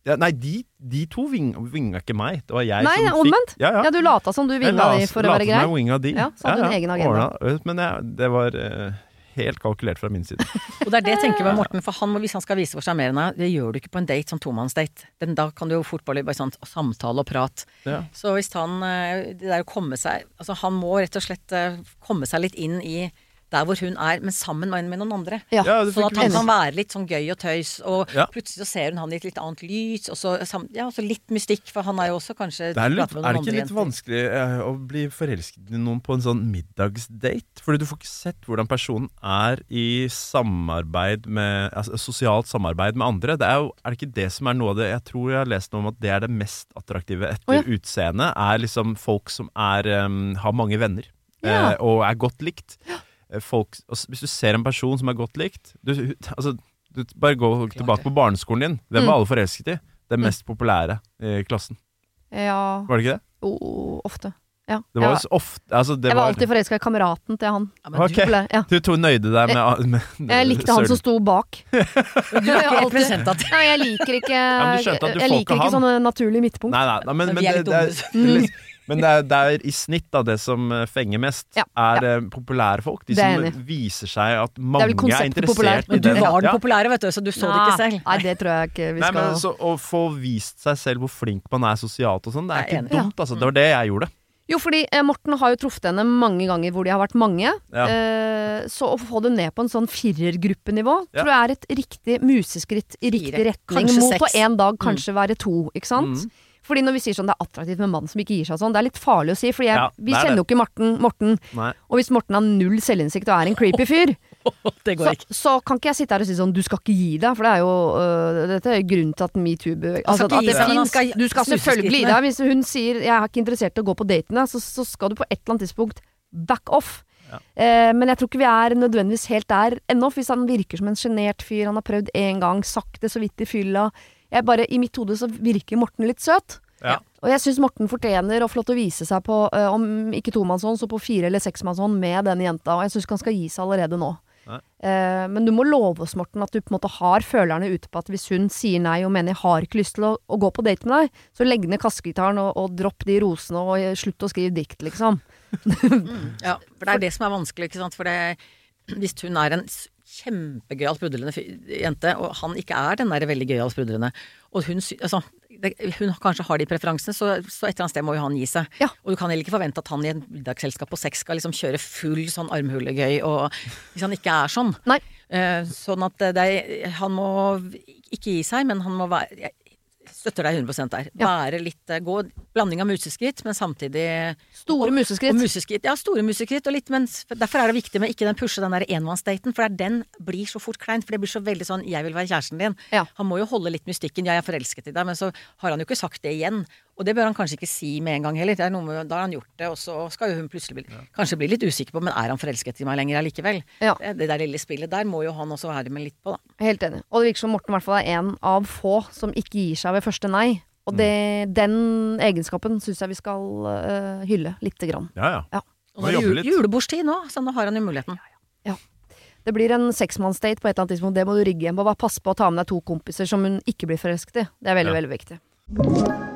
ja, Nei, de, de to ving, vinga ikke meg. Det var jeg Nei, som fikk omvendt. Ja, ja. Ja, du lata som du Jeg vinga la- de for å være som grei. jeg winga de. Ja, så hadde hun egen agenda. ordna, men jeg, det var eh, helt kalkulert fra min side. Og det er det jeg tenker med Morten, for han må, hvis han skal vise for seg mer enn deg, det gjør du ikke på en date, sånn tomannsdate. Den- Da kan du jo fort bare bare sånn samtale og prat. Ja. Så hvis han eh, Det der å komme seg Altså han må rett og slett eh, komme seg litt inn i der hvor hun er, men sammen med, noen andre. Ja. Ja, Sånn at han kan være litt sånn gøy og tøys, og Ja. plutselig så ser hun han i et litt annet lys, og så, ja, så litt mystikk, for han er jo også kanskje Det er, litt, er det ikke andre litt jenter. vanskelig eh, å bli forelsket i noen på en sånn middagsdate? Fordi du får ikke sett hvordan personen er i samarbeid med altså, Sosialt samarbeid med andre. Det er, jo, er det ikke det som er noe av det Jeg tror jeg har lest noe om at det er det mest attraktive etter oh, ja. utseendet. Er liksom folk som er, um, har mange venner Ja. eh, og er godt likt. Eh, Folk, altså, hvis du ser en person som er godt likt du, altså, du, Bare gå tilbake på barneskolen din. Hvem Mm. var alle forelsket i? Den mest populære i klassen. Ja, Var det ikke det? oh, ofte. Ja. Det var jeg, jo ofte altså det jeg var var, alltid forelska i kameraten til han. Ja, men Ok. Populær, Ja. Du to nøyde deg med, med Jeg likte han som sto bak. du, du er ikke representativ. Nei, jeg liker ikke du du Jeg liker ikke sånne naturlige midtpunkt. Nei, nei, nei men, Men men, vi er det, litt det er, dumme. Men det er, det er i snitt da det som eh, fenger mest, Ja, er ja. populære folk. De som viser seg at mange er, er interessert populært. i Men du var den Ja. populære, vet du, så du så det ikke selv. Nei, det tror jeg ikke vi Nei, skal men så, Å få vist seg selv hvor flink man er sosialt og sånn, det er er ikke enig. dumt. Altså. Det var det jeg gjorde. Jo, fordi eh, Morten har jo truffet henne mange ganger hvor de har vært mange. Ja. Eh, så å få det ned på en sånn firergruppenivå Ja. tror jeg er et riktig museskritt i riktig Fire. retning. Kanskje Mot å seks. Mm. en dag kanskje være to, ikke sant? Mm. Fordi når vi sier sånn det er attraktivt med en mann som ikke gir seg sånn, det er litt farlig å si. For Ja, vi er kjenner det. jo ikke Morten, Morten. Nei. Og hvis Morten har null selvinnsikt og er en creepy fyr, Det så, ikke. så kan ikke jeg sitte her og si sånn du skal ikke gi deg, for det er jo øh, Dette er grunnen til at metoo altså, at det finnes. skal Du skal selvfølgelig gi deg. Hvis hun sier 'jeg er ikke interessert i å gå på datene', så, så skal du på et eller annet tidspunkt back off. Eh, men jeg tror ikke vi er nødvendigvis helt der ennå. Hvis han virker som en sjenert fyr, han har prøvd én gang, sagt det så vidt i fylla jeg bare, I mitt hode så virker Morten litt søt. Ja. Og jeg syns Morten fortjener å få lov til å vise seg på, uh, om ikke tomannshånd, så på fire- eller seksmannshånd med denne jenta. Og jeg syns ikke han skal gi seg allerede nå. Eh, men du må love oss, Morten, at du på en måte har følerne ute på at hvis hun sier nei og mener jeg har ikke lyst til å, å gå på date med deg, så legg ned kassegitaren og, og dropp de rosene og eh, slutt å skrive dikt, liksom. Ja, for det er det som er vanskelig, ikke sant. For det, hvis hun er en kjempegøyal sprudlende jente, og han ikke er den der veldig gøyal sprudlende, og hun altså, det, hun kanskje har de preferansene, så, så et eller annet sted må jo han gi seg. Ja. Og du kan heller ikke forvente at han i et middagsselskap på seks skal liksom kjøre full sånn armhulegøy, og hvis han ikke er sånn. Eh, sånn at det det, han må ikke gi seg, men han må være støtter deg 100 der. Ja. Være litt eh, Gå blanding av museskritt, men samtidig Store og- museskritt. Og museskritt. Ja, store museskritt. Og litt, men derfor er det viktig med ikke den pushe den der enmannsdaten, for den blir så fort kleint. For det blir så veldig sånn 'jeg vil være kjæresten din'. Ja. Han må jo holde litt mystikken 'jeg er forelsket i deg', men så har han jo ikke sagt det igjen. Og det bør han kanskje ikke si med en gang heller. Det er noe med, da har han gjort det, og så skal jo hun plutselig bli, kanskje bli litt usikker på men er han forelsket i meg lenger allikevel. Ja. Det, det der lille spillet der må jo han også være med litt på, da. Helt enig. Og det virker som Morten i hvert fall er en av få som ikke gir seg ved første nei. Og Mm. den egenskapen syns jeg vi skal uh, hylle lite grann. Ja, ja. Ja. Og så det jul, julebordstid nå, så nå har han jo muligheten. Det blir en seksmannsdate på et eller annet tidspunkt. Det må du rigge igjen på. Bare pass på å ta med deg to kompiser som hun ikke blir forelsket i. Det er veldig, Ja. veldig viktig.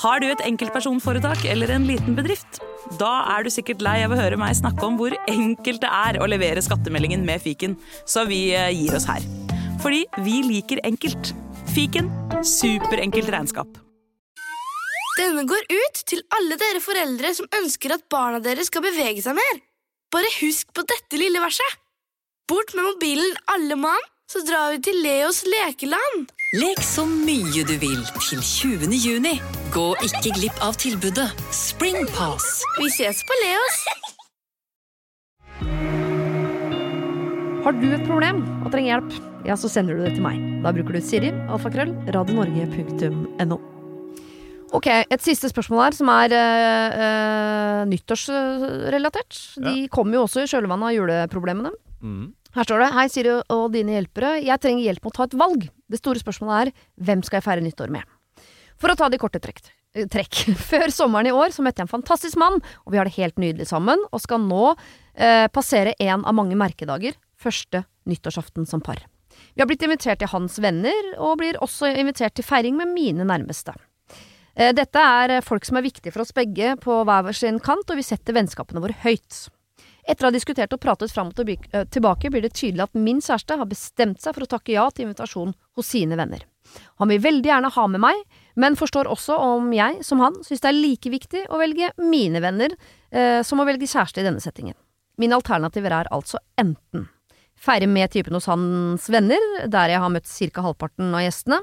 Har du et enkeltpersonforetak eller en liten bedrift? Da er du sikkert lei av å høre meg snakke om hvor enkelt det er å levere skattemeldingen med fiken, så vi eh, gir oss her. Fordi vi liker enkelt. Fiken superenkelt regnskap. Denne går ut til alle dere foreldre som ønsker at barna deres skal bevege seg mer. Bare husk på dette lille verset. Bort med mobilen, alle mann, så drar vi til Leos lekeland. Lek så mye du vil til 20. juni. Gå ikke glipp av tilbudet Springpass. Vi ses på Leos. Har du et problem og trenger hjelp, ja, så sender du det til meg. Da bruker du Siri, alfakrøll, radionorge.no. Ok, et siste spørsmål her, som er eh, eh, nyttårsrelatert. De kommer jo også i kjølvannet av juleproblemene. Mm. Her står det Hei, Siri og dine hjelpere. Jeg trenger hjelp med å ta et valg. Det store spørsmålet er hvem skal jeg feire nyttår med? For å ta de korte trekk. eh, trekk. Før sommeren i år så møtte jeg en fantastisk mann, og vi har det helt nydelig sammen, og skal nå eh, passere en av mange merkedager, første nyttårsaften som par. Vi har blitt invitert til hans venner, og blir også invitert til feiring med mine nærmeste. Eh, Dette er eh, folk som er viktige for oss begge på hver sin kant, og vi setter vennskapene våre høyt. Etter å ha diskutert og pratet fram og eh, tilbake, blir det tydelig at min kjæreste har bestemt seg for å takke ja til invitasjonen hos sine venner. Han vil veldig gjerne ha med meg, men forstår også om jeg, som han, synes det er like viktig å velge mine venner eh, som å velge kjæreste i denne settingen. Mine alternativer er altså enten feire med typen hos hans venner, der jeg har møtt ca. halvparten av gjestene.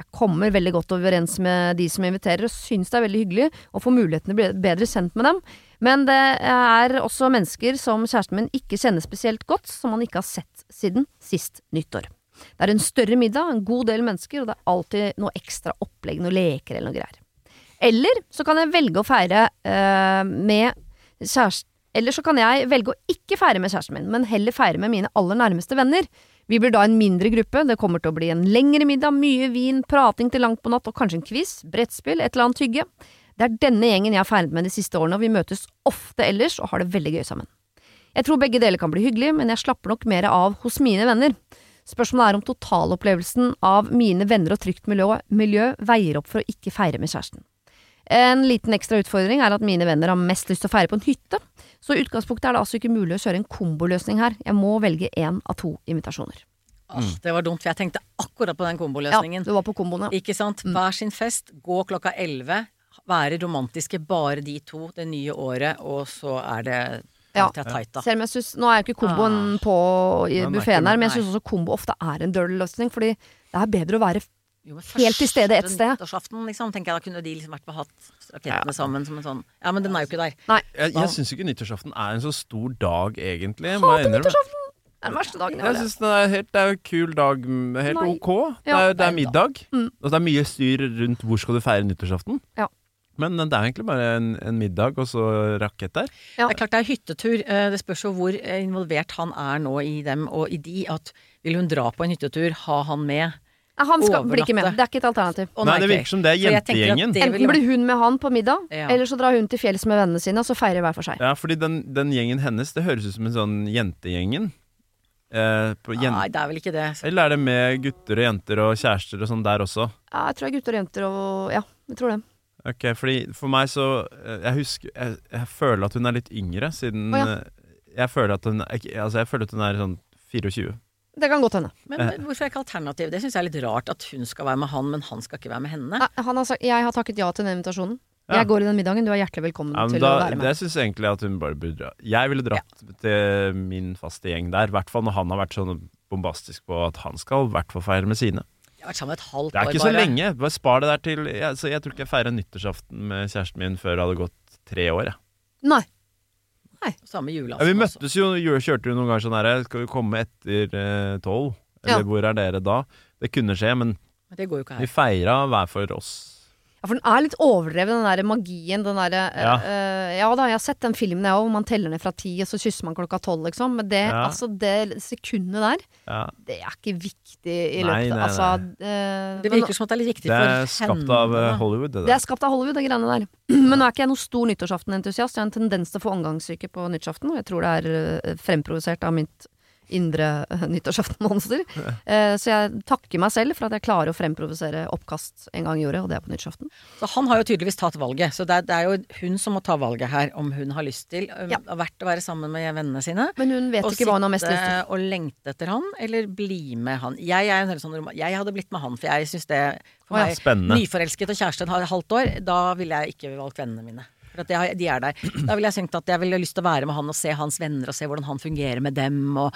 Jeg kommer veldig godt overens med de som inviterer, og syns det er veldig hyggelig å få muligheten til å bli bedre kjent med dem. Men det er også mennesker som kjæresten min ikke kjenner spesielt godt, som han ikke har sett siden sist nyttår. Det er en større middag, en god del mennesker, og det er alltid noe ekstra opplegg, noe leker eller noe greier. Eller så kan jeg velge å feire øh, med kjæresten Eller så kan jeg velge å ikke feire med kjæresten min, men heller feire med mine aller nærmeste venner. Vi blir da en mindre gruppe, det kommer til å bli en lengre middag, mye vin, prating til langt på natt og kanskje en quiz, brettspill, et eller annet hygge. Det er denne gjengen jeg har feiret med de siste årene, og vi møtes ofte ellers og har det veldig gøy sammen. Jeg tror begge deler kan bli hyggelig, men jeg slapper nok mer av hos mine venner. Spørsmålet er om totalopplevelsen av mine venner og trygt miljø, miljø veier opp for å ikke feire med kjæresten. En liten ekstra utfordring er at mine venner har mest lyst til å feire på en hytte, så i utgangspunktet er det altså ikke mulig å kjøre en komboløsning her. Jeg må velge én av to invitasjoner. Mm. det var dumt, for jeg tenkte akkurat på den Ja, komboløsningen. du var på komboen, ja. Ikke sant? Hver sin fest, gå klokka elleve, være romantiske, bare de to, det nye året, og så er det Ja. Selv om jeg synes, Nå er jo ikke komboen på i er buffeen her, men jeg syns også kombo ofte er en dårlig løsning, fordi det er bedre å være Jo, men Helt til stede ett sted. Nyttårsaften, liksom, tenker jeg, da kunne de liksom vært på hatt rakettene sammen som en sånn Ja, men den er jo ikke der. Nei, Jeg, jeg syns ikke nyttårsaften er en så stor dag, egentlig. hater nyttårsaften! Det er den verste dagen Jeg synes det er, helt, det er en kul dag, helt Nei. ok. Det Ja. er, det er middag, Mm. og det er mye styr rundt hvor skal du feire nyttårsaften. Ja. Men det er egentlig bare en, en middag og så rakett der. Ja. Det er klart det er hyttetur. eh, Det spørs jo hvor eh, involvert han er nå i dem og i de. At vil hun dra på en hyttetur, ha han med? Nei, Han skal, blir ikke med. Det er ikke et alternativ. Oh, Nei, det ok. virker som det er jentegjengen. det Enten blir hun med han på middag, Ja. eller så drar hun til fjells med vennene sine, og så feirer hver for seg. Ja, fordi den, den gjengen hennes, det høres ut som en sånn jentegjengen. Eh, på jen Nei, det er vel ikke det. Eller er det med gutter og jenter og kjærester og sånn der også? Ja, jeg tror det er gutter og jenter og Ja, jeg tror det. Ok, fordi For meg så eh, Jeg husker Jeg, jeg føler at hun er litt yngre, siden oh, ja. eh, Jeg føler at hun Altså, jeg føler at hun er sånn 24. Det kan godt hende. Men men hvorfor er ikke alternativ? Det syns jeg er litt rart at hun skal være med han, men han skal ikke være med henne. Han har sagt, jeg har takket ja til den invitasjonen. Ja. Jeg går i den middagen, du er hjertelig velkommen Ja, til da, å være med. det syns jeg egentlig at hun bare burde dra. Jeg ville dratt til min faste gjeng der, i hvert fall når han har vært sånn bombastisk på at han skal i hvert fall feire med sine. Jeg har vært sammen et halvt Det er år, ikke så bare. lenge. Bare spar det der til jeg, så jeg tror ikke jeg feirer nyttårsaften med kjæresten min før det hadde gått tre år. Jeg. Nei. Samme Ja, vi møttes jo, jo kjørte jo noen ganger sånn her Skal vi komme etter eh, tolv? Eller Ja. hvor er dere da? Det kunne skje, men Men Det går jo ikke vi her. feira hver for oss. Ja, for den er litt overdreven, den der magien. Den der, Ja. Uh, ja da, jeg har sett den filmen jeg òg, hvor man teller ned fra ti, og så kysser man klokka tolv, liksom. Men det, Ja. altså, det sekundet der, Ja. det er ikke viktig i Nei, løpet nei, Altså, uh, Det virker som at det er litt viktig Det er for skapt av eh. Hollywood, det Det er skapt av Hollywood, de greiene der. Men nå er ikke jeg noen stor nyttårsaftenentusiast. Jeg har en tendens til å få omgangssyke på nyttårsaften, og jeg tror det er eh, fremprovosert av mitt indre eh, nyttårsaftenmonster. Ja. Så jeg takker meg selv for at jeg klarer å fremprovosere oppkast en gang i året, og det er på nyttårsaften. Så han har jo tydeligvis tatt valget. Så det er, det er jo hun som må ta valget her, om hun har lyst til um, Ja. vært å være sammen med vennene sine. Men hun vet ikke hva hun har mest lyst til. og lengte etter han, eller bli med han. Jeg er en helt sånn Jeg hadde blitt med han, for jeg syns det For meg, spennende. nyforelsket og kjæreste et halvt år, da ville jeg ikke valgt vennene mine. For at det de er der. Da ville jeg synkt at jeg ville lyst til å være med han og se hans venner og se hvordan han fungerer med dem. Og,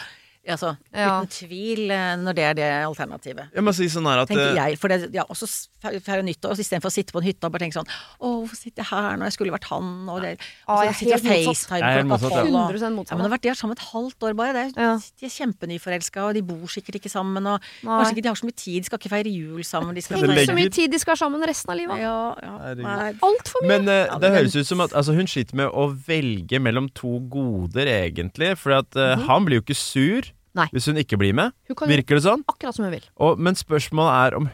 altså, Ja. Uten tvil, eh, når det er det alternativet. Jeg må si sånn her at Tenker eh, jeg, for det, ja, også feire nyttår, og istedenfor å sitte på en hytte og bare tenke sånn Å, hvorfor sitter jeg her når jeg skulle vært han? Og det, Ja, og så sitter og. FaceTime klokka tolv. og- Ja, men de har vært de har sammen et halvt år bare. Det De er kjempenyforelska, og de bor sikkert ikke sammen. Og Nei. kanskje ikke de har så mye tid, de skal ikke feire jul sammen. De skal Tenk så mye tid de skal ha sammen resten av livet. Ja, ja. Altfor mye. Men uh, det høres ut som at altså, hun sliter med å velge mellom to goder, egentlig. For at, mm. han blir jo ikke sur Nei. hvis hun ikke blir med. Hun Virker det sånn? akkurat som hun vil. Og, men spørsmålet er om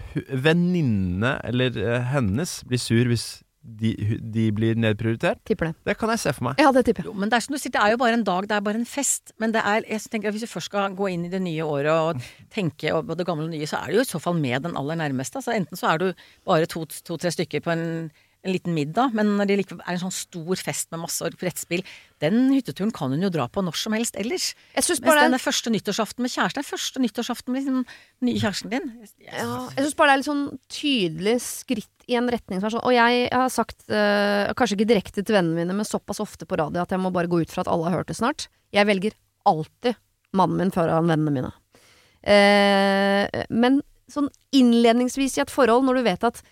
venninnene eller eh, hennes blir sur hvis de, de blir nedprioritert. Tipper det. Det kan jeg se for meg. Ja, det tipper jeg. Jo, men det er som du sier, det er jo bare en dag, det er bare en fest. Men det er, jeg tenker at hvis du først skal gå inn i det nye året og tenke på det gamle og nye, så er det jo i så fall med den aller nærmeste. Altså, enten så er du bare to-tre to, tre stykker på en, en liten middag, men når det likevel er en sånn stor fest med masse brettspill, den hytteturen kan hun jo dra på når som helst ellers. Jeg syns Mens bare, denne første nyttårsaften med kjæresten, den første nyttårsaften med liksom, nye kjæresten din ja, jeg synes bare det er litt sånn tydelig skritt i en retning som er sånn Og jeg har sagt, øh, kanskje ikke direkte til vennene mine, men såpass ofte på radio at jeg må bare gå ut fra at alle har hørt det snart. Jeg velger alltid mannen min foran vennene mine. Eh, men sånn innledningsvis i et forhold, når du vet at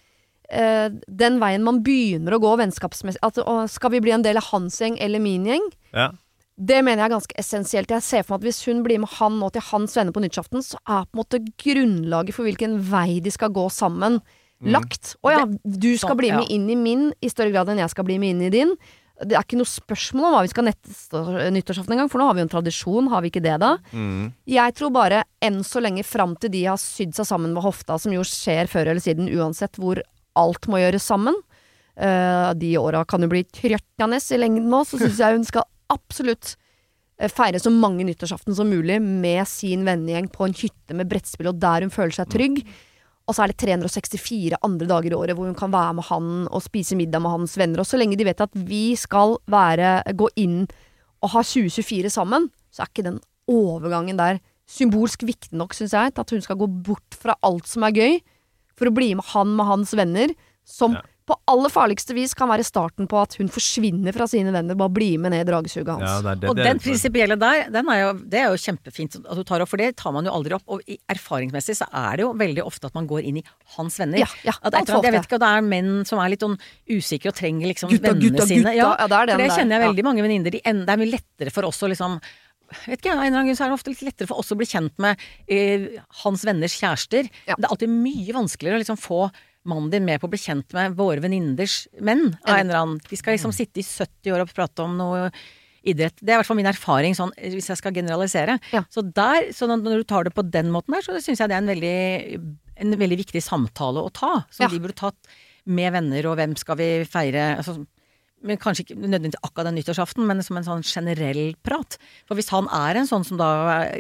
eh, den veien man begynner å gå vennskapsmessig at, å, Skal vi bli en del av hans gjeng eller min gjeng? Ja. Det mener jeg er ganske essensielt. Jeg ser for meg at hvis hun blir med han nå til hans venner på nyttårsaften, så er på en måte grunnlaget for hvilken vei de skal gå sammen, lagt. Å ja, du skal Sånn, bli med ja. inn i min i større grad enn jeg skal bli med inn i din. Det er ikke noe spørsmål om hva vi skal neste nyttårsaften engang, for nå har vi jo en tradisjon, har vi ikke det da? Mm. Jeg tror bare enn så lenge fram til de har sydd seg sammen med hofta, som jo skjer før eller siden uansett, hvor alt må gjøres sammen. Uh, de åra kan jo bli trøttende i lengden nå, så syns jeg hun skal absolutt eh, feire så mange nyttårsaften som mulig med sin vennegjeng på en hytte med brettspill, og der hun føler seg trygg. Og så er det 364 andre dager i året hvor hun kan være med han og spise middag med hans venner. Og så lenge de vet at vi skal være, gå inn og ha 2024 sammen, så er ikke den overgangen der symbolsk viktig nok, syns jeg, til at hun skal gå bort fra alt som er gøy, for å bli med han med hans venner, som Ja. på aller farligste vis kan være starten på at hun forsvinner fra sine venner, bare blir med ned i dragesuget hans. Ja, det er det, Og det er- den prinsipielle der, den er jo, det er jo kjempefint at du tar opp, for det tar man jo aldri opp. Og erfaringsmessig så er det jo veldig ofte at man går inn i hans venner. Ja, ja, at et eller altfor annet, jeg vet ikke om det er menn som er litt sånn usikre og trenger liksom Gutta, vennene gutta, sine. gutta. Ja, Ja, det er den for det der, kjenner jeg ja. veldig mange venninner. de Det er mye lettere for oss å liksom vet ikke, av en eller annen grunn så er det ofte litt lettere for oss å bli kjent med eh, hans venners kjærester. Ja. Det er alltid mye vanskeligere å liksom få mannen din med på å bli kjent med våre venninners menn. Av en eller annen. De skal liksom sitte i 70 år og prate om noe idrett. Det er i hvert fall min erfaring, sånn, hvis jeg skal generalisere. Ja. Så der, så når når du tar det på den måten der, så syns jeg det er en veldig, en veldig viktig samtale å ta. Som Ja. de burde tatt med venner, og hvem skal vi feire altså, men Kanskje ikke nødvendigvis akkurat den nyttårsaften, men som en sånn generell prat. For hvis han er en sånn som da er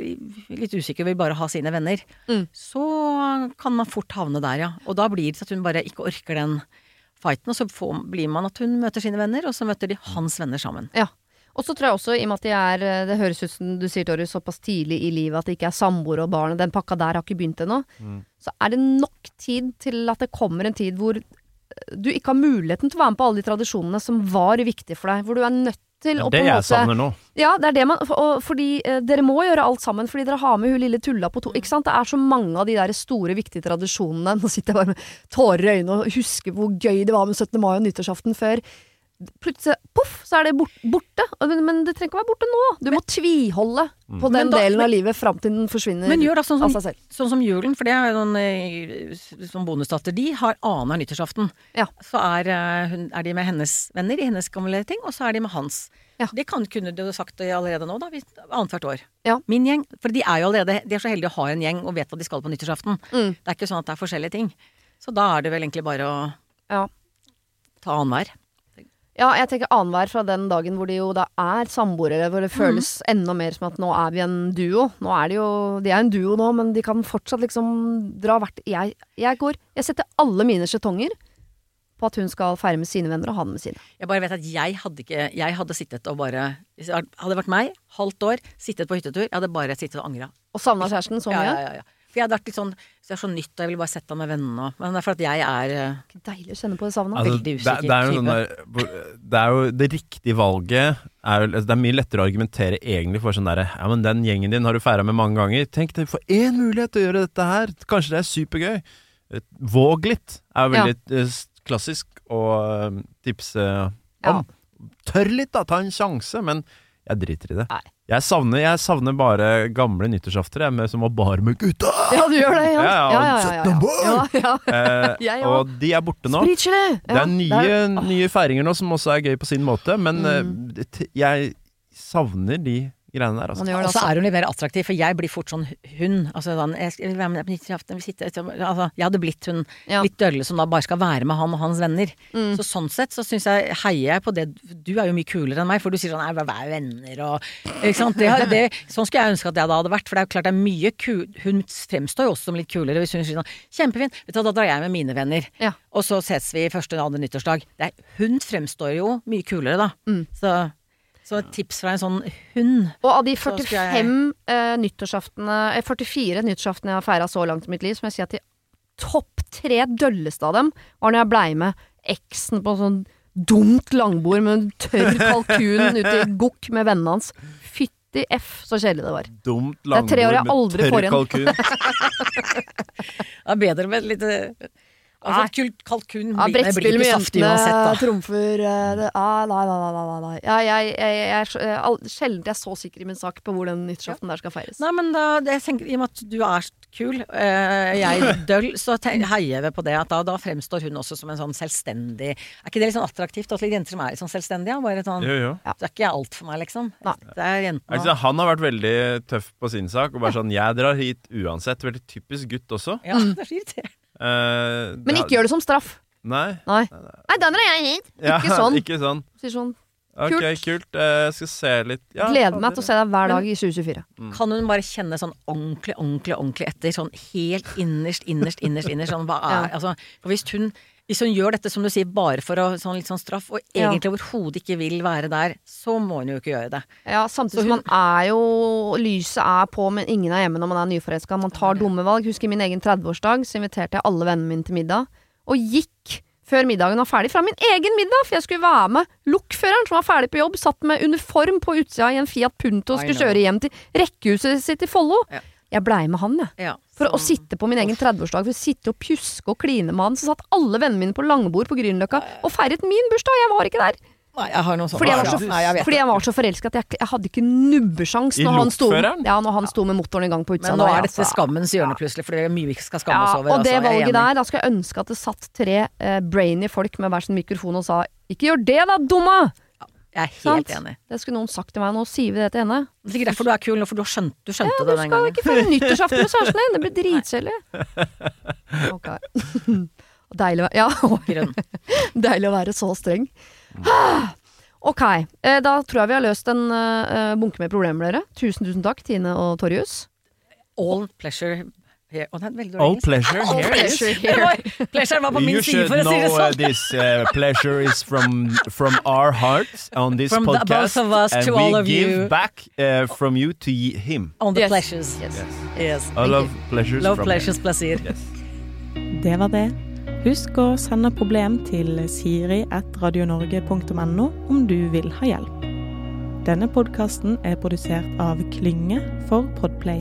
litt usikker og vil bare ha sine venner, Mm. så kan man fort havne der, ja. Og da blir det at hun bare ikke orker den fighten, og så får, blir man at hun møter sine venner, og så møter de hans venner sammen. Ja. Og så tror jeg også, i og med at de er, eh, det høres ut som du sier, Tori, såpass tidlig i livet at det ikke er samboere og barn, og den pakka der har ikke begynt ennå, så er det nok tid til at det kommer en tid hvor du ikke har muligheten til å være med på alle de tradisjonene som var viktige for deg, hvor du er nødt til å er måte det jeg savner nå. Ja, det er det man og, Fordi eh, dere må gjøre alt sammen, fordi dere har med hun lille tulla på to. Ikke sant? Det er så mange av de der store, viktige tradisjonene. Nå sitter jeg bare med tårer i øynene og husker hvor gøy det var med 17. mai og nyttårsaften før. Plutselig, poff, så er det borte. Men, men det trenger ikke å være borte nå. Du må tviholde på den da- delen av livet fram til den forsvinner Men gjør da sånn av som, seg selv. sånn som julen, for det er jo noen eh, som bonusdatter. De har annenhver nyttårsaften. Ja. Så er, eh, er de med hennes venner i hennes gamle ting, og så er de med hans. Ja. Det kan, kunne du sagt allerede nå, da. Annethvert år. Ja. Min gjeng. For de er jo allerede De er så heldige å ha en gjeng og vet hva de skal på nyttårsaften. Mm. Det er ikke sånn at det er forskjellige ting. Så da er det vel egentlig bare å Ja. ta annenhver. Ja, jeg tenker annenhver fra den dagen hvor de jo da er samboere, hvor det føles enda mer som at nå er vi en duo. Nå er de jo De er en duo nå, men de kan fortsatt liksom dra hvert Jeg, jeg går Jeg setter alle mine skjetonger på at hun skal feire med sine venner og han med sine. Jeg bare vet at jeg hadde ikke Jeg hadde sittet og bare Hadde det vært meg, halvt år, sittet på hyttetur, jeg hadde bare sittet og angra. Og savna kjæresten så Ja, ja, ja, ja. Jeg hadde vært litt sånn Så det er så nytt, og jeg ville bare sett han med vennene og Men det er for at jeg er eh, Deilig å kjenne på det savnet. Altså, Veldig usikker det, er jo type. sånn der, det er jo det riktige valget er, altså, Det er mye lettere å argumentere egentlig for sånn derre Ja, men den gjengen din har du feira med mange ganger. Tenk deg, for én mulighet til å gjøre dette her! Kanskje det er supergøy. Eh, Våg litt er jo veldig ja. klassisk å eh, tipse om. Tør litt, da! Ta en sjanse. Men jeg driter i det. Jeg savner, jeg savner bare gamle nyttårsaftere med- som var bare med gutta! Ja, du gjør det, ja. Ja, ja, ja, ja, ja, 17. ja, ja. Eh, og de er borte nå. Det er nye, nye feiringer nå som også er gøy på sin måte, men Mm. eh, jeg savner de greiene der, altså. Og så også. er hun litt mer attraktiv, for jeg blir fort sånn hun. Altså, jeg altså, hadde blitt hun Ja. litt dølle som da bare skal være med han og hans venner. Mm. Så sånn sett så syns jeg heier jeg på det Du er jo mye kulere enn meg, for du sier sånn nei, vær venner og Ikke sant. Det, det, sånn skulle jeg ønske at jeg da hadde vært, for det er jo klart det er mye kul Hun fremstår jo også som litt kulere hvis hun sier sånn kjempefint, vet du hva, da drar jeg med mine venner. Ja. Og så ses vi første og andre nyttårsdag. Det er, hun fremstår jo mye kulere, da. Mm. Så, så et tips fra en sånn hund. Og av de 45 jeg- eh, nyttårsaftene eh, 44 nyttårsaftene jeg har feira så langt i mitt liv, som jeg sier at de topp tre dølleste av dem var når jeg blei med eksen på sånn dumt langbord med en tørr kalkun ute i gokk med vennene hans. Fytti f, så kjedelig det var. Dumt Det er tre år jeg langbord aldri med får tørr igjen. kalkun. Det er bedre med et eh, Altså, kult kalkun Ja, blir, det blir ikke saftig uansett, da. trumfer eh, det, ah, Nei, nei, nei. nei, nei. Ja, jeg, jeg, jeg, er all- Sjelden jeg er så sikker i min sak på hvor den nyttårsaften der skal feires. Nei, men da, jeg tenker, I og med at du er kul, eh, jeg døll, så tenk, heier vi på det. At da, da fremstår hun også som en sånn selvstendig Er ikke det litt sånn attraktivt? At jenter som er litt sånn selvstendige? Bare sånn, Jo, jo. Så er ikke alt for meg, liksom. Nei. Det er jentene. sånn, Han har vært veldig tøff på sin sak. Og bare sånn, Jeg drar hit uansett. Veldig typisk gutt også. Ja, det er så irriterende. Eh, Men ikke gjør det som straff. Nei. Nei. Nei, den drar jeg hit. Ja, Ikke sånn. Ikke sånn. Sier sånn. Ok, Kult. kult. Eh, Jeg skal se litt ja, Gleder meg til å se deg hver dag i 2024. Kan hun bare kjenne sånn ordentlig, ordentlig, ordentlig etter? Sånn helt innerst, innerst, innerst, innerst. Sånn, hva er, Ja. altså, for hvis hun, hvis hun gjør dette, som du sier, bare for å, sånn, litt sånn straff, og Ja. egentlig overhodet ikke vil være der, så må hun jo ikke gjøre det. Ja, samtidig som man er jo Lyset er på, men ingen er hjemme når man er nyforelska. Man tar dumme valg. Husker min egen 30-årsdag, så inviterte jeg alle vennene mine til middag. Og gikk før middagen var ferdig fra min egen middag, for jeg skulle være med lokføreren som var ferdig på jobb, satt med uniform på utsida i en Fiat Punto og skulle kjøre hjem til rekkehuset sitt i Follo. Ja. Jeg blei med han, jeg. Ja, For å sitte på min egen 30-årsdag, for å sitte og pjuske og kline med han, så satt alle vennene mine på langbord på Grünerløkka og feiret min bursdag, jeg var ikke der. Nei, jeg har noe sånt. Fordi jeg var så, Nei, jeg fordi jeg var så forelska at jeg, jeg hadde ikke nubbesjans når han sto, ja, når han sto med motoren i gang på utsida. Men nå er dette altså. skammens hjørne plutselig, for det er mye vi skal skamme ja, oss over. Og det altså, valget der, da skulle jeg ønske at det satt tre eh, brainy folk med hver sin mikrofon og sa 'ikke gjør det da, dumma'! Jeg er helt Sant? enig. Det skulle noen sagt til meg, nå sier vi det til henne. Det er ikke derfor du er kul nå, for du, skjønt, du skjønte Ja, det du skal gangen. ikke feire nyttårsaften med kjæresten din, det blir dritkjedelig. Ok. Deilig å Ja, Deilig å være så streng. Ok, eh, da tror jeg vi har løst en eh, bunke med problemer, dere. Tusen, tusen takk, Tine og Torjus. All pleasure here. Oh, det er veldig dårlig All pleasure All here. pleasure here. Pleasure var på min side, for å si det sånn. You should know this uh, pleasure is from from our hearts on this From podcast. From both of us and to all of give back uh, from you to him. On the Yes. pleasures. Yes. Yes. I love pleasures Love from pleasures, him. plaisir. Yes. Det var det. Husk å sende problem til siri at radionorge.no om du vil ha hjelp. Denne podkasten er produsert av Klynge for Podplay.